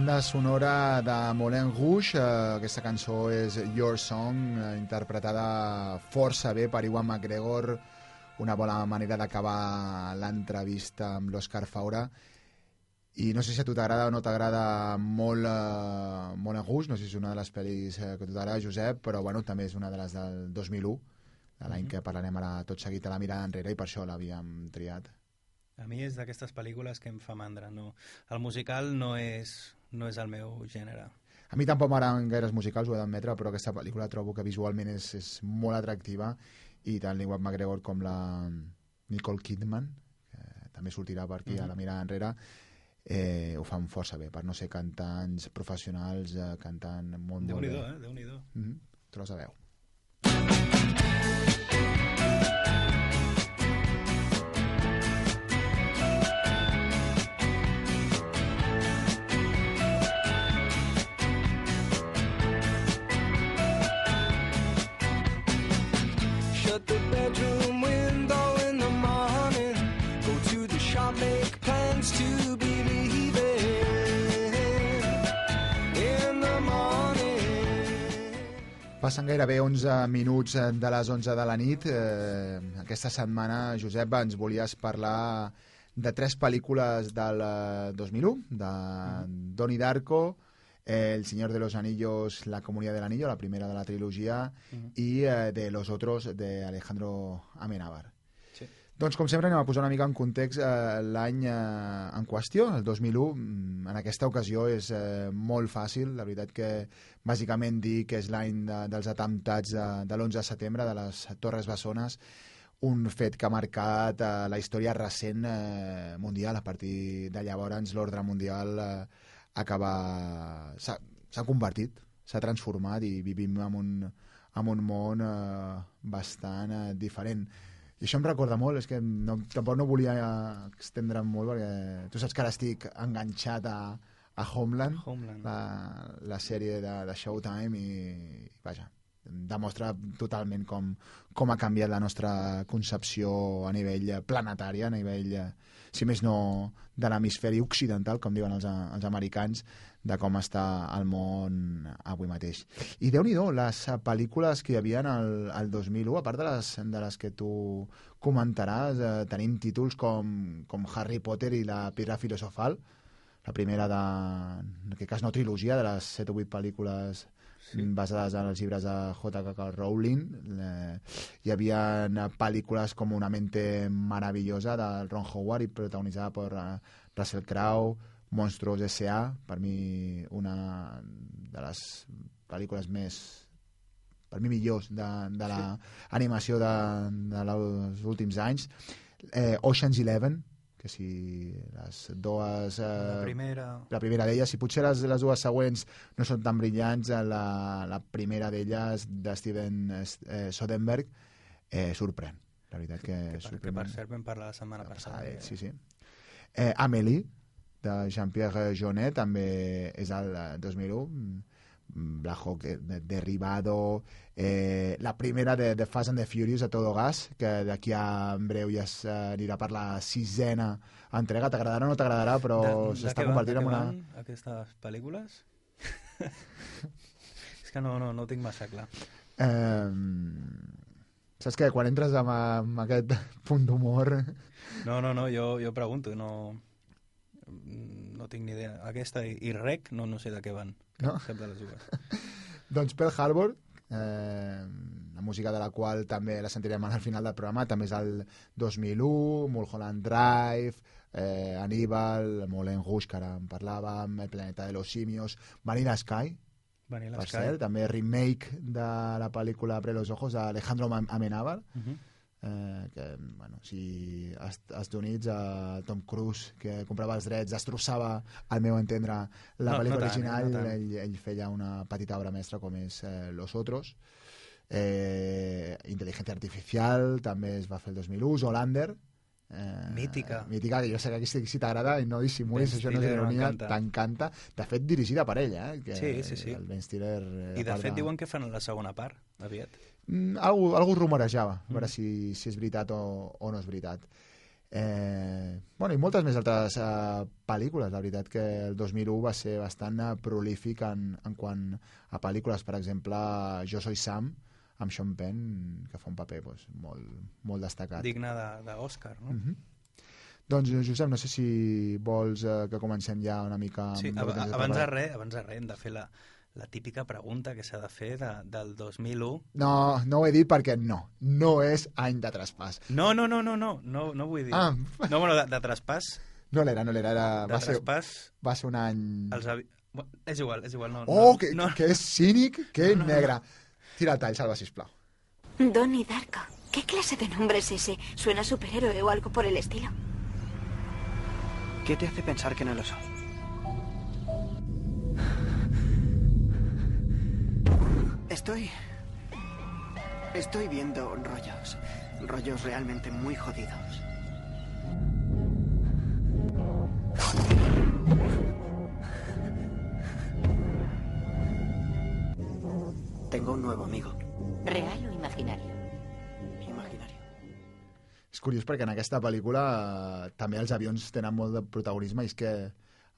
Banda sonora de Moulin Rouge, eh, aquesta cançó és Your Song, eh, interpretada força bé per Iwan McGregor, una bona manera d'acabar l'entrevista amb l'Òscar Faura. I no sé si a tu t'agrada o no t'agrada molt eh, Moulin Rouge, no sé si és una de les pel·lis eh, que t'agrada, Josep, però bueno, també és una de les del 2001, de l'any que parlarem ara tot seguit a la mirada enrere i per això l'havíem triat. A mi és d'aquestes pel·lícules que em fa mandra. No. El musical no és, no és el meu gènere. A mi tampoc m'agraden gaires musicals, ho he d'admetre, però aquesta pel·lícula trobo que visualment és, és molt atractiva i tant l'Iwan McGregor com la Nicole Kidman, que també sortirà per aquí Mhm. a la mirada enrere, eh, ho fan força bé, per no ser cantants professionals, eh, cantant molt, molt bé. Déu-n'hi-do, eh? Déu-n'hi-do. Mm -hmm. Tros de veu. Passen gairebé 11 minuts de les 11 de la nit. Eh, aquesta setmana, Josep, ens volies parlar de tres pel·lícules del eh, 2001, de Donnie Darko, eh, El Señor de los Anillos, La Comunidad del Anillo, la primera de la trilogia, Mhm. i eh, de Los Otros, de Alejandro Amenábar. Doncs, com sempre, anem a posar una mica en context eh, l'any eh, en qüestió, el 2001. Mm, En aquesta ocasió és eh, molt fàcil, la veritat que bàsicament dir que és l'any de, dels atemptats de, de l'11 de setembre, de les Torres Bessones, un fet que ha marcat eh, la història recent eh, mundial. A partir de llavors, l'ordre mundial eh, acaba... s'ha convertit, s'ha transformat i vivim en un, en un món eh, bastant eh, diferent. I això em recorda molt, és que no, tampoc no volia extendre'm molt perquè tu saps que ara estic enganxat a, a Homeland, Homeland. La, la sèrie de, de Showtime i, vaja, demostra totalment com, com ha canviat la nostra concepció a nivell planetari, a nivell, eh, si més no, de l'hemisferi occidental, com diuen els, els americans, de com està el món avui mateix. I déu nhi les pel·lícules que hi havia el, el 2001, a part de les, de les que tu comentaràs, eh, tenim títols com, com Harry Potter i la Pedra Filosofal, la primera de, en aquest cas no trilogia, de les 7 o 8 pel·lícules sí. basades en els llibres de J.K. Rowling. Eh, hi havia pel·lícules com Una mente maravillosa de Ron Howard i protagonitzada per eh, Russell Crowe, Monstruos S.A., per mi una de les pel·lícules més per mi millors de, de l'animació de, de els últims anys eh, Ocean's Eleven que si les dues... Eh, La primera... La primera d'elles, si potser les, les dues següents no són tan brillants, eh, la, la primera d'elles, de Steven eh, Soderbergh, eh, sorprèn. La veritat que, Que, per, que per cert vam parlar la setmana passada. eh, sí, sí. Eh, Amélie, de Jean-Pierre Jeunet, també és el eh, 2001. De- Derribado, eh, la primera de, de Fast and the Furious a todo gas, que d'aquí a en breu ja s'anirà per la sisena entrega. T'agradarà o no t'agradarà, però s'està convertint en una... Aquestes pel·lícules? [LAUGHS] és que no, no, no ho tinc massa clar. Eh, saps què? Quan entres amb, amb aquest [LAUGHS] punt d'humor... No, no, no, jo, jo pregunto, no, no tinc ni idea. Aquesta i, i Rec, no, no sé de què van. No? Cap de les dues. [LAUGHS] doncs Pearl Harbor, eh, la música de la qual també la sentirem al final del programa, també és el 2001, Mulholland Drive, eh, Aníbal, Moulin Rouge, que ara en parlàvem, El planeta de los simios, Vanilla Sky, Vanilla per Sky. cert, també remake de la pel·lícula Abre los ojos d'Alejandro Amenábar, Mhm. Eh, que, bueno, si als Estats Units eh, Tom Cruise, que comprava els drets, destrossava, al meu entendre, la No, pel·lícula no tant, original, no tant. ell, ell feia una petita obra mestra com és eh, Los Otros. Eh, Intel·ligència Artificial també es va fer el 2001, Zolander, Eh, Mítica. Mítica, que jo sé que aquí si, t'agrada i no dissimulis, això no és ironia, t'encanta. De fet, dirigida per ella, eh? Que Sí, sí, sí. El Ben Stiller... Eh, I de fet diuen que fan la segona part, aviat. Mm, algú, algú rumorejava, a veure Mm. si, si és veritat o, o no és veritat. Eh, bueno, i moltes més altres eh, pel·lícules. La veritat que el 2001 va ser bastant eh, prolífic en, en quant a pel·lícules. Per exemple, Jo soy Sam, amb Sean Penn, que fa un paper doncs, molt, molt destacat. Digne de- d'Oscar, no? Mhm. Doncs, Josep, no sé si vols eh, que comencem ja una mica... Sí, amb ab abans de res, abans de res hem de fer la, la típica pregunta que s'ha de fer de, del 2001. No, no ho he dit perquè no. No és any de traspàs. No, no, no, no, no, no, no vull dir. Ah. No, bueno, de, de traspàs, No l'era, no l'era. Era, de va, ser, traspàs, va ser un any... els avi... Bueno, és igual, és igual, no. Oh, no, que, no. que és cínic, que No, no, no. negre. Tira el tall, Salva, sisplau. Donnie Darko. ¿Qué clase de nombre es ese? ¿Suena superhéroe o algo por el estilo? ¿Qué te hace pensar que no lo soy? Estoy... Estoy viendo rollos. Rollos realmente muy jodidos. Tengo un nuevo amigo. ¿Real o imaginario? Imaginario. És curiós perquè en aquesta pel·lícula eh, també els avions tenen molt de protagonisme i és que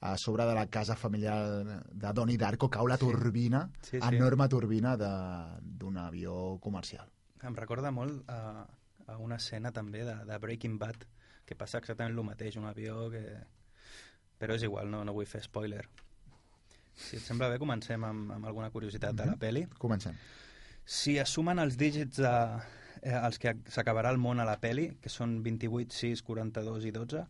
a sobre de la casa familiar de Donnie Darko cau la turbina, Sí, sí. enorme turbina de- d'un avió comercial. Em recorda molt a, a una escena també de, de Breaking Bad, que passa exactament el mateix, un avió que... Però és igual, no, no vull fer spoiler. Si et sembla bé, comencem amb, amb alguna curiositat de la peli. Comencem. Si es sumen els dígits de, eh, els que s'acabarà el món a la peli, que són 28, 6, 42 i 12,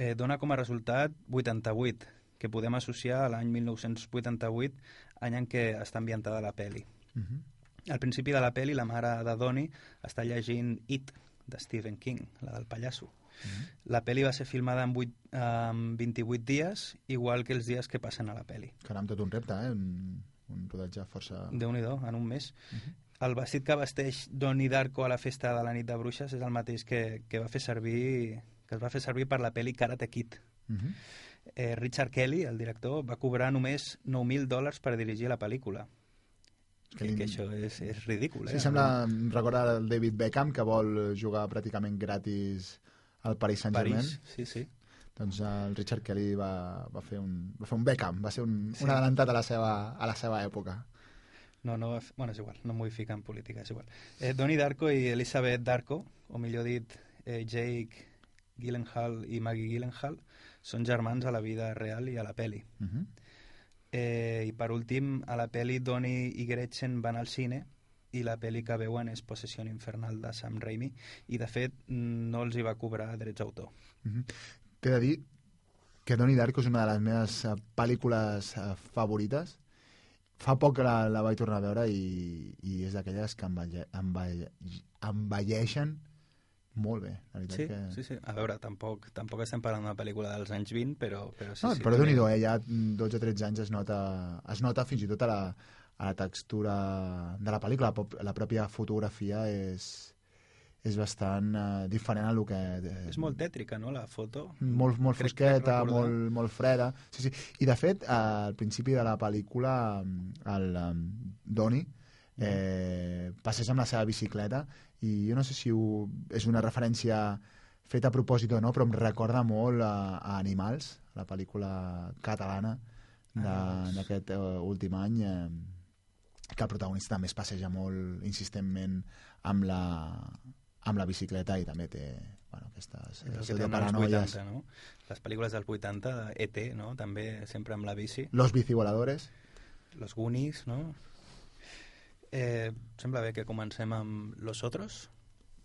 eh, dona com a resultat 88, que podem associar a l'any 1988, any en què està ambientada la peli. Mhm. Al principi de la peli, la mare de Donnie està llegint It, de Stephen King, la del pallasso. La peli va ser filmada en, 8, en 28 dies, igual que els dies que passen a la peli. Caram, tot un repte, eh? Un, un rodatge força... déu nhi en un mes. El vestit que vesteix Donnie Darko a la festa de la nit de bruixes és el mateix que, que va fer servir que es va fer servir per la peli Karate Kid. Mhm. Eh, Richard Kelly, el director, va cobrar només 9.000 dòlars per dirigir la pel·lícula. Que, que això és, és ridícul, eh? Sí, sembla, em recorda el David Beckham, que vol jugar pràcticament gratis al Paris Saint-Germain. Sí, sí. Doncs el Richard Kelly va, va, fer un, va fer un Beckham, va ser un, Sí. un adelantat a la seva, a la seva època. No, no, va fer- bueno, és igual, no m'ho ficar en política, és igual. Eh, Donnie Darko i Elizabeth Darko, o millor dit, eh, Jake Gyllenhaal i Maggie Gyllenhaal, són germans a la vida real i a la peli. Mhm. Eh, I per últim, a la peli Donnie i Gretchen van al cine i la pel·li que veuen és Possessió Infernal de Sam Raimi i de fet no els hi va cobrar drets d'autor. Mhm. T'he de dir que Donnie Darko és una de les meves eh, pel·lícules eh, favorites. Fa poc la, la vaig tornar a veure i, i és d'aquelles que envelle, envelle, envelleixen molt bé. La veritat Sí, que... sí, sí. A veure, tampoc, tampoc estem parlant d'una pel·lícula dels anys 20, però, però sí, no, sí. però també- déu eh? ja 12 o 13 anys es nota, es nota fins i tot a la, a la textura de la pel·lícula. La, la pròpia fotografia és, és bastant eh, diferent a lo que... Eh, És molt tètrica, no?, la foto. molt, molt Crec- fosqueta, molt, molt freda. Sí, sí. I, de fet, eh, al principi de la pel·lícula, el um, Donnie eh, passeja amb la seva bicicleta i jo no sé si ho, és una referència feta a propòsit o no, però em recorda molt a, a Animals, la pel·lícula catalana d'aquest eh, últim any, eh, que el protagonista també es passeja molt insistentment amb la, amb la bicicleta i també té bueno, aquestes el que paranoies. 80, no? Les pel·lícules dels 80, ET, no? També sempre amb la bici. Los bicivoladores. Los Goonies, no? Eh, sembla bé que comencem amb Los Otros.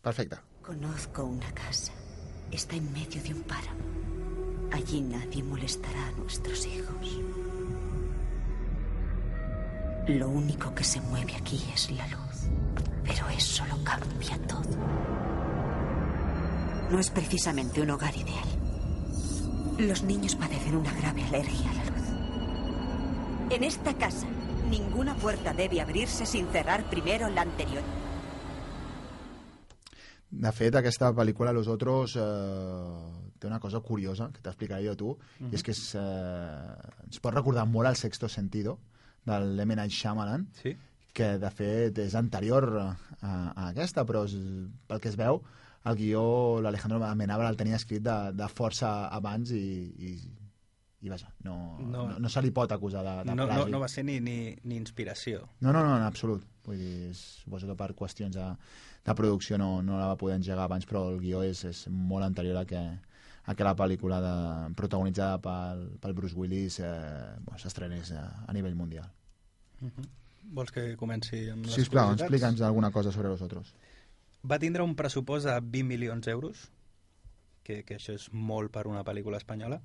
Perfecte. Conozco una casa. Está en medio de un páramo. Allí nadie molestará a nuestros hijos. Lo único que se mueve aquí es la luz. Pero eso lo cambia todo. No es precisamente un hogar ideal. Los niños padecen una grave alergia a la luz. En esta casa, ninguna puerta debe abrirse sin cerrar primero la anterior. De fet, aquesta pel·lícula, Los Otros, eh, té una cosa curiosa, que t'explicaré jo a tu, Mhm. i és que és, eh, ens pot recordar molt al Sexto Sentido, del M. Night Shyamalan, sí? que de fet és anterior a, a aquesta, però és, pel que es veu, el guió l'Alejandro Amenábar el tenia escrit de, de força abans i, i, i vaja, no, no. No. no, no se li pot acusar de, de No, no, plagi. no va ser ni, ni, ni inspiració. No, no, no, en absolut. Vull dir, suposo que per qüestions de, de producció no, no la va poder engegar abans, però el guió és, és molt anterior a que, a que la pel·lícula de, protagonitzada pel, pel Bruce Willis eh, s'estrenés a, a nivell mundial. Uh -huh. Vols que comenci amb les Sisplau, curiositats? explica'ns alguna cosa sobre los otros. Va tindre un pressupost de 20 milions d'euros, que, que això és molt per una pel·lícula espanyola.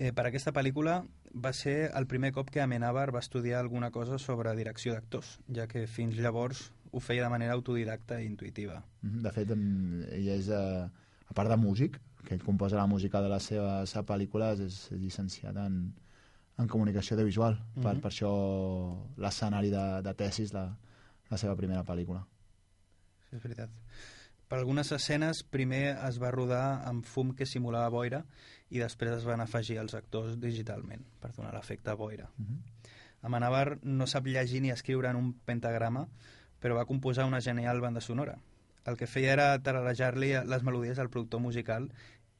Eh, per aquesta pel·lícula va ser el primer cop que Amenábar va estudiar alguna cosa sobre direcció d'actors, ja que fins llavors ho feia de manera autodidacta i intuïtiva. Mhm, De fet, ell és, eh, a part de músic, que ell composa la música de les seves pel·lícules, és llicenciat en, en comunicació de visual. per, Mhm. per això l'escenari de, de tesis, la, la seva primera pel·lícula. Sí, és veritat. Per algunes escenes, primer es va rodar amb fum que simulava boira i després es van afegir els actors digitalment per donar l'efecte boira. Mhm. Amenábar no sap llegir ni escriure en un pentagrama, però va composar una genial banda sonora. El que feia era tararejar-li les melodies al productor musical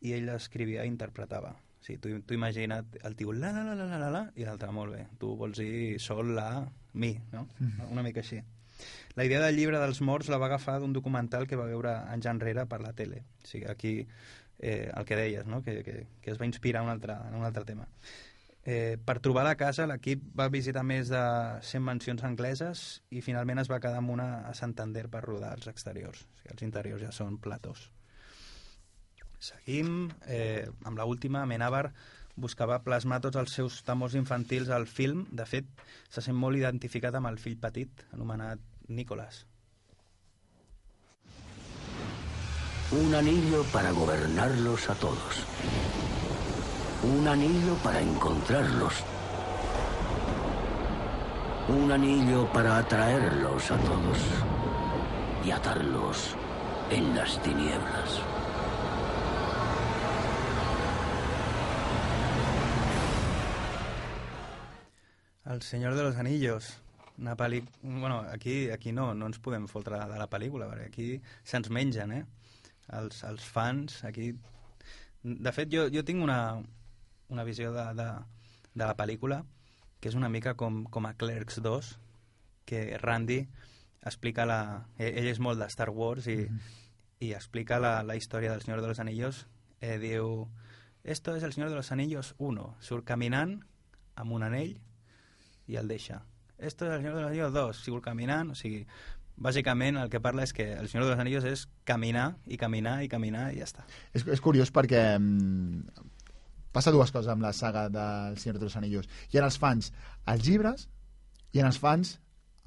i ell escrivia i interpretava. O sigui, tu, tu imagina't el tio la la la la la la, la i l'altre molt bé. Tu vols dir sol, la, mi, no? Mhm. Una mica així. La idea del llibre dels morts la va agafar d'un documental que va veure anys enrere per la tele. O sigui, aquí eh, el que deies, no? que, que, que es va inspirar en un altre, en un altre tema. Eh, per trobar la casa, l'equip va visitar més de 100 mansions angleses i finalment es va quedar amb una a Santander per rodar els exteriors. O sigui, els interiors ja són platós. Seguim eh, amb la última. Buscava plasmar tots els seus temors infantils al film. De fet, se sent molt identificat amb el fill petit, anomenat Nicolás. Un anillo para gobernarlos a todos. Un anillo para encontrarlos. Un anillo para atraerlos a todos y atarlos en las tinieblas. El Senyor de los Anillos. Una pel·li... Bueno, aquí, aquí no, no ens podem fotre de la pel·lícula, perquè aquí se'ns mengen, eh? Els, els fans, aquí... De fet, jo, jo tinc una, una visió de, de, de la pel·lícula que és una mica com, com a Clerks 2, que Randy explica la... Ell, ell és molt de Star Wars i, mm -hmm. i explica la, la història del Senyor de los Anillos. Eh, diu, esto es el Senyor de los Anillos 1. Surt caminant amb un anell i el deixa. Esto es el Senyor de los Anillos 2. Surt caminant, o sigui, bàsicament el que parla és que el Senyor de los Anillos és caminar i caminar i caminar i ja està. És, és curiós perquè mm, passa dues coses amb la saga del Senyor de los Anillos. Hi ha els fans als llibres, hi ha els fans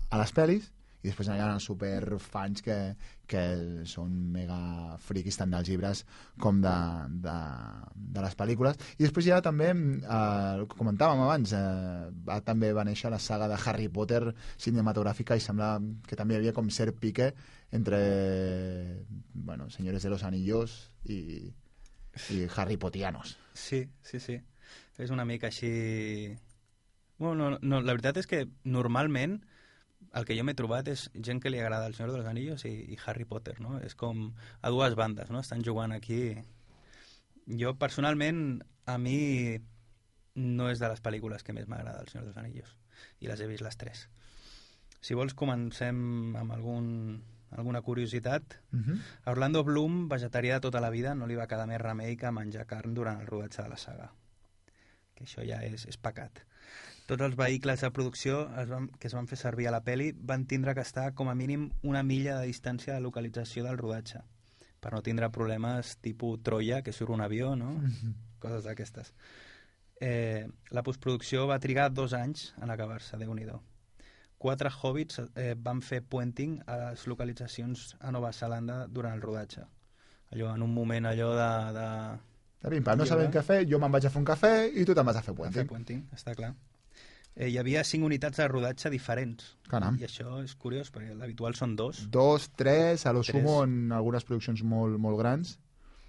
a les pel·lis, i després hi ha els superfans que, que són mega friquis tant dels llibres com de, de, de les pel·lícules. I després ha també, eh, que comentàvem abans, eh, va, també va néixer la saga de Harry Potter cinematogràfica i sembla que també hi havia com cert pique entre bueno, Senyores de los Anillos i, i Harry Potianos. Sí, sí, sí. És una mica així... Bueno, no, no, la veritat és que normalment el que jo m'he trobat és gent que li agrada El Senyor de los Anillos i, i Harry Potter, no? És com a dues bandes, no? Estan jugant aquí... Jo, personalment, a mi no és de les pel·lícules que més m'agrada El Senyor de los Anillos. I les he vist les tres. Si vols, comencem amb algun, alguna curiositat. Uh -huh. A Orlando Bloom, vegetarià de tota la vida, no li va quedar més remei que menjar carn durant el rodatge de la saga. Que això ja és, és pecat. Tots els vehicles de producció es van, que es van fer servir a la peli van tindre que estar com a mínim una milla de distància de localització del rodatge per no tindre problemes tipus Troia, que surt un avió, no? Uh -huh. Coses d'aquestes. Eh, la postproducció va trigar dos anys en acabar-se, déu nhi Quatre hobbits eh, van fer puenting a les localitzacions a Nova Zelanda durant el rodatge. Allò, en un moment allò de... de... De pim-pam, no sabem què fer, jo me'n vaig a fer un cafè i tu te'n vas a fer A puenting. fer puenting, està clar. Eh, hi havia cinc unitats de rodatge diferents. Caram. I això és curiós, perquè l'habitual són dos. Dos, tres, a lo Tres. sumo en algunes produccions molt, molt grans.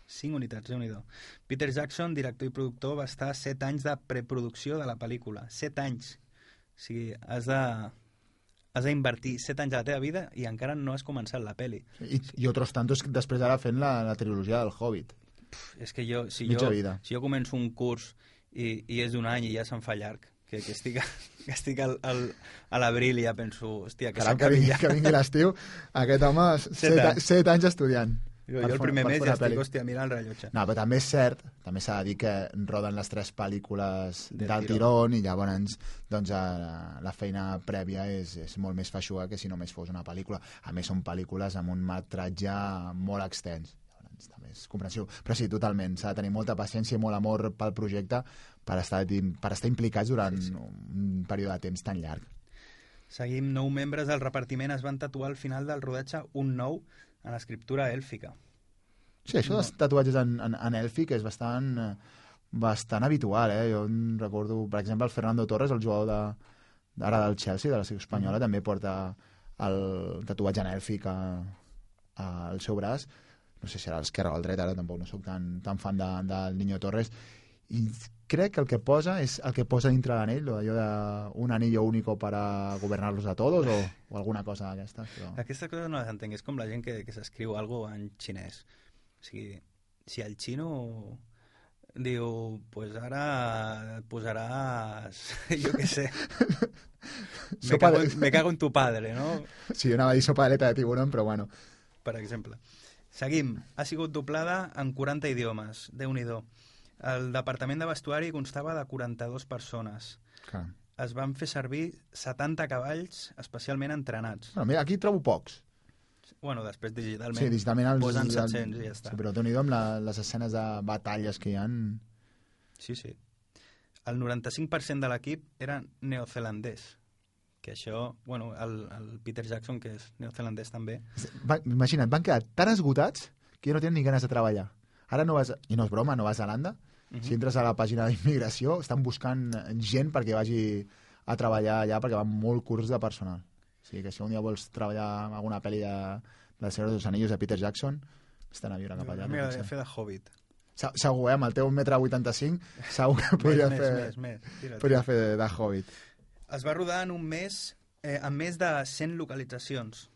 Cinc unitats, déu nhi Peter Jackson, director i productor, va estar set anys de preproducció de la pel·lícula. Set anys. O sigui, has de has d'invertir set anys de la teva vida i encara no has començat la peli. I, i otros tantos després ara fent la, la trilogia del Hobbit. És que jo, si Mitja jo, vida. si jo començo un curs i, i és d'un any i ja se'n fa llarg, que, que estic, [LAUGHS] que estic al, al, a l'abril i ja penso, hòstia, que Caram, que vingui, que vingui l'estiu. Aquest home, [LAUGHS] set, anys. set anys estudiant. Jo, jo el primer mes ja estic, hòstia, mirant el rellotge. No, però també és cert, també s'ha de dir que roden les tres pel·lícules Del del, tirón. i llavors doncs, eh, la feina prèvia és, és molt més feixuga que si només fos una pel·lícula. A més, són pel·lícules amb un metratge molt extens. Llavors, també és comprensiu. Però sí, totalment, s'ha de tenir molta paciència i molt amor pel projecte per estar, per estar implicats durant sí, sí. un període de temps tan llarg. Seguim, nou membres del repartiment es van tatuar al final del rodatge un nou en l'escriptura èlfica. Sí, això dels tatuatges en, en, en èlfic és bastant, eh, bastant habitual, eh? Jo recordo, per exemple, el Fernando Torres, el jugador de, ara del Chelsea, de la selecció espanyola, també porta el tatuatge en èlfic a, a, al seu braç. No sé si era a l'esquerra o al dret, ara tampoc no sóc tan, tan fan de, del Niño Torres. I crec que el que posa és el que posa dintre l'anell, allò de un anillo único para gobernarlos a todos o, o alguna cosa d'aquestes. Però... Aquestes coses no les entenc, és com la gent que, que s'escriu algo en xinès. O sigui, si el xino Diu, pues ara et posaràs, [LAUGHS] jo què sé, me cago, de- en, me cago en tu padre, no? Sí, jo anava a dir sopa d'aleta de tiburon, però bueno. per exemple. Seguim. Ha sigut doblada en 40 idiomes. déu nhi El departament de vestuari constava de 42 persones. Clar. Es van fer servir 70 cavalls especialment entrenats. Bueno, mira, aquí trobo pocs. Bueno, després digitalment, Sí, digitalment els... posen els- 700 i ja està. Sí, però déu nhi amb la, les escenes de batalles que hi han... Sí, sí. El 95% de l'equip era neozelandès. Que això, bueno, el, el Peter Jackson, que és neozelandès també, Va, imagina't, van quedar tan esgotats que ja no tenen ni ganes de treballar. Ara no vas... I no és broma, no vas a Zelanda. Mhm. Si entres a la pàgina d'immigració, estan buscant gent perquè vagi a treballar allà perquè van molt curts de personal. O sigui que si un dia vols treballar en alguna pel·li de, de Senyor dels Anillos de Peter Jackson, estan a viure cap allà. Mira, no fer de Hobbit. Se- Segur, eh? Amb el teu 1,85 m, [LAUGHS] segur que podria més, fer, més, més. Tira, podria fer de, de Hobbit. Es va rodar en un mes eh, amb més de 100 localitzacions.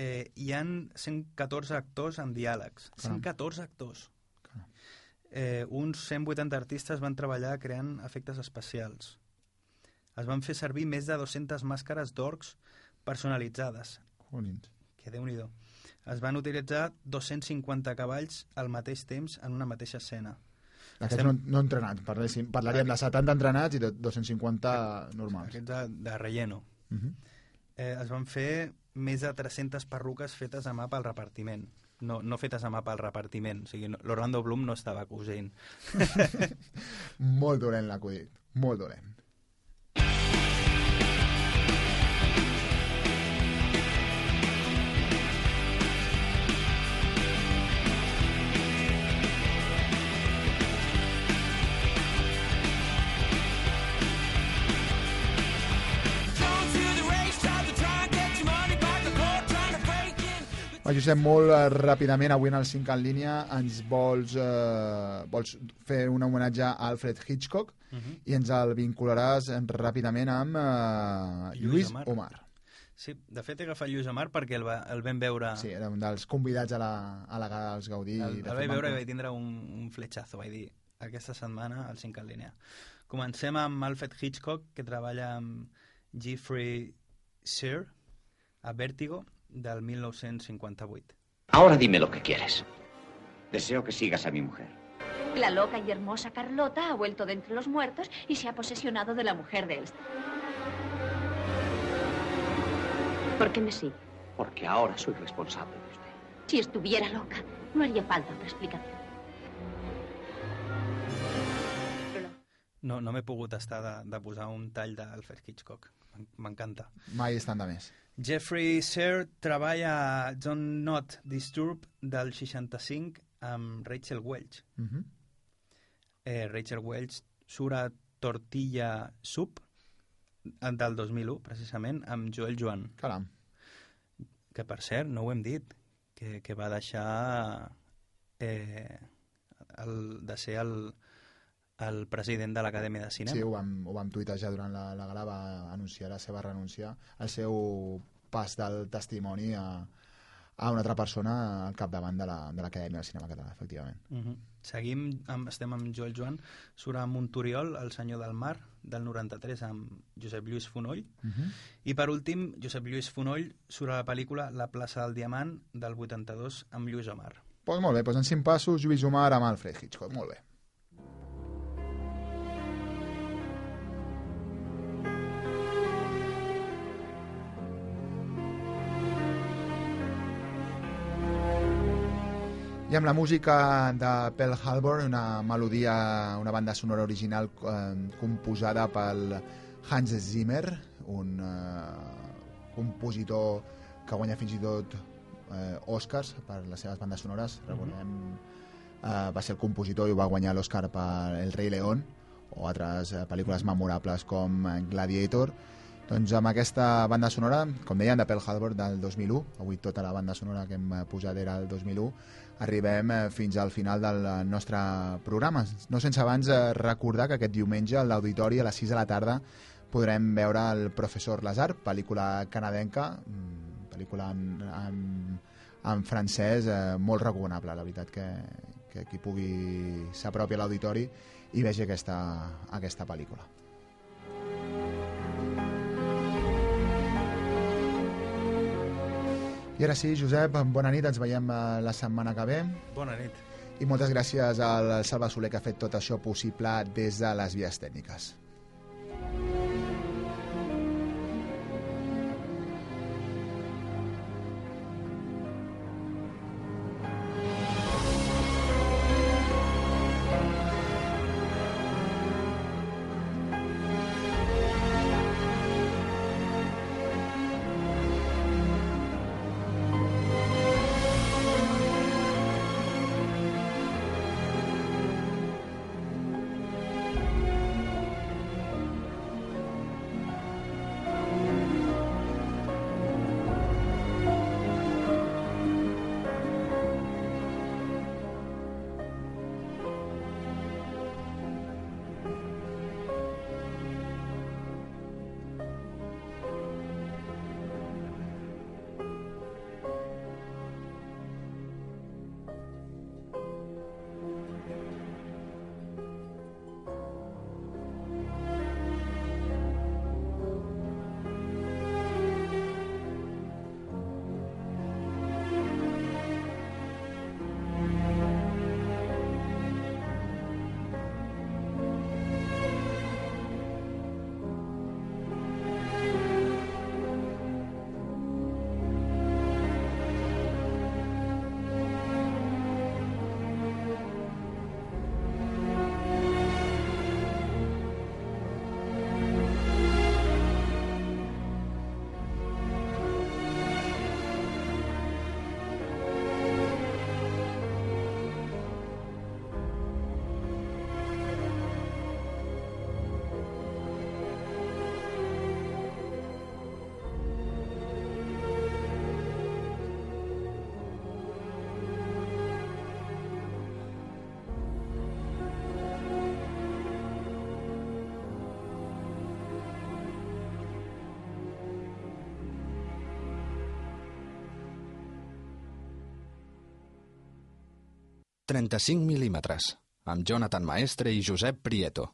Eh, hi han 114 actors amb diàlegs. Caram. 114 actors. Eh, uns 180 artistes van treballar creant efectes especials. Es van fer servir més de 200 màscares d'orcs personalitzades. Collins. Que déu nhi Es van utilitzar 250 cavalls al mateix temps en una mateixa escena. Aquests no, no entrenats, parléssim, parlaríem de 70 entrenats i de 250 normals. Aquests de, de relleno. Uh -huh. eh, es van fer més de 300 perruques fetes a mà pel repartiment. No, no fetes a mà pel repartiment. O sigui, no- l'Orlando Bloom no estava cosint. [LAUGHS] Molt dolent l'acudit, molt dolent. Josep, molt eh, ràpidament, avui en el 5 en línia, ens vols, eh, vols fer un homenatge a Alfred Hitchcock Mhm. i ens el vincularàs ràpidament amb eh, Lluís Omar. Omar. Sí, de fet he agafat Lluís Omar perquè el, va, el vam veure... Sí, era un dels convidats a la, a la gala dels Gaudí. El, el vaig veure i vaig tindre un, un fletxazo, vaig dir, aquesta setmana al 5 en línia. Comencem amb Alfred Hitchcock, que treballa amb Jeffrey Sear a Vértigo del 1958. Ahora dime lo que quieres. Deseo que sigas a mi mujer. La loca y hermosa Carlota ha vuelto de entre los muertos y se ha posesionado de la mujer de Elster. ¿Por qué me sigue? Porque ahora soy responsable de usted. Si estuviera loca, no haría falta otra explicación. No, no m'he pogut estar de, de posar un tall d'Alfred Hitchcock. M'en- M'encanta. Mai estan de més. Jeffrey Sear treballa a John Not Disturb del 65 amb Rachel Welch. Uh -huh. eh, Rachel Welch surt a Tortilla Soup eh, del 2001, precisament, amb Joel Joan. Caram. Que, per cert, no ho hem dit, que, que va deixar eh, el, de ser el, el president de l'Acadèmia de Cinema. Sí, ho vam, ho vam tuitejar durant la, la gala, va anunciar la seva renúncia, el seu pas del testimoni a, a una altra persona al capdavant de la- de l'Acadèmia del Cinema Català, efectivament. Uh -huh. Seguim, amb, estem amb Joel Joan, surt a Montoriol, El senyor del mar, del 93, amb Josep Lluís Fonoll. Uh -huh. I per últim, Josep Lluís Fonoll surt a la pel·lícula La plaça del Diamant, del 82, amb Lluís Omar. Pues molt bé, doncs en cinc passos, Lluís Omar amb Alfred Hitchcock, molt bé. I amb la música de Pearl Harbor, una melodia, una banda sonora original eh, composada pel Hans Zimmer, un eh, compositor que guanya fins i tot eh, Oscars per les seves bandes sonores. Recordem, eh, va ser el compositor i va guanyar l'Oscar per El rei León o altres eh, pel·lícules memorables com Gladiator. Doncs amb aquesta banda sonora, com deien, de Pearl Harbor del 2001, avui tota la banda sonora que hem eh, posat era el 2001, arribem eh, fins al final del eh, nostre programa. No sense abans eh, recordar que aquest diumenge a l'Auditori a les 6 de la tarda podrem veure el Professor Lazar, pel·lícula canadenca, mm, pel·lícula en, en, en francès eh, molt recomanable, la veritat que, que qui pugui s'apropi a l'auditori i vegi aquesta, aquesta pel·lícula. I ara sí, Josep, bona nit, ens veiem eh, la setmana que ve. Bona nit. I moltes gràcies al Salva Soler que ha fet tot això possible des de les vies tècniques. ...35 mil·límetres, amb Jonathan Maestre i Josep Prieto.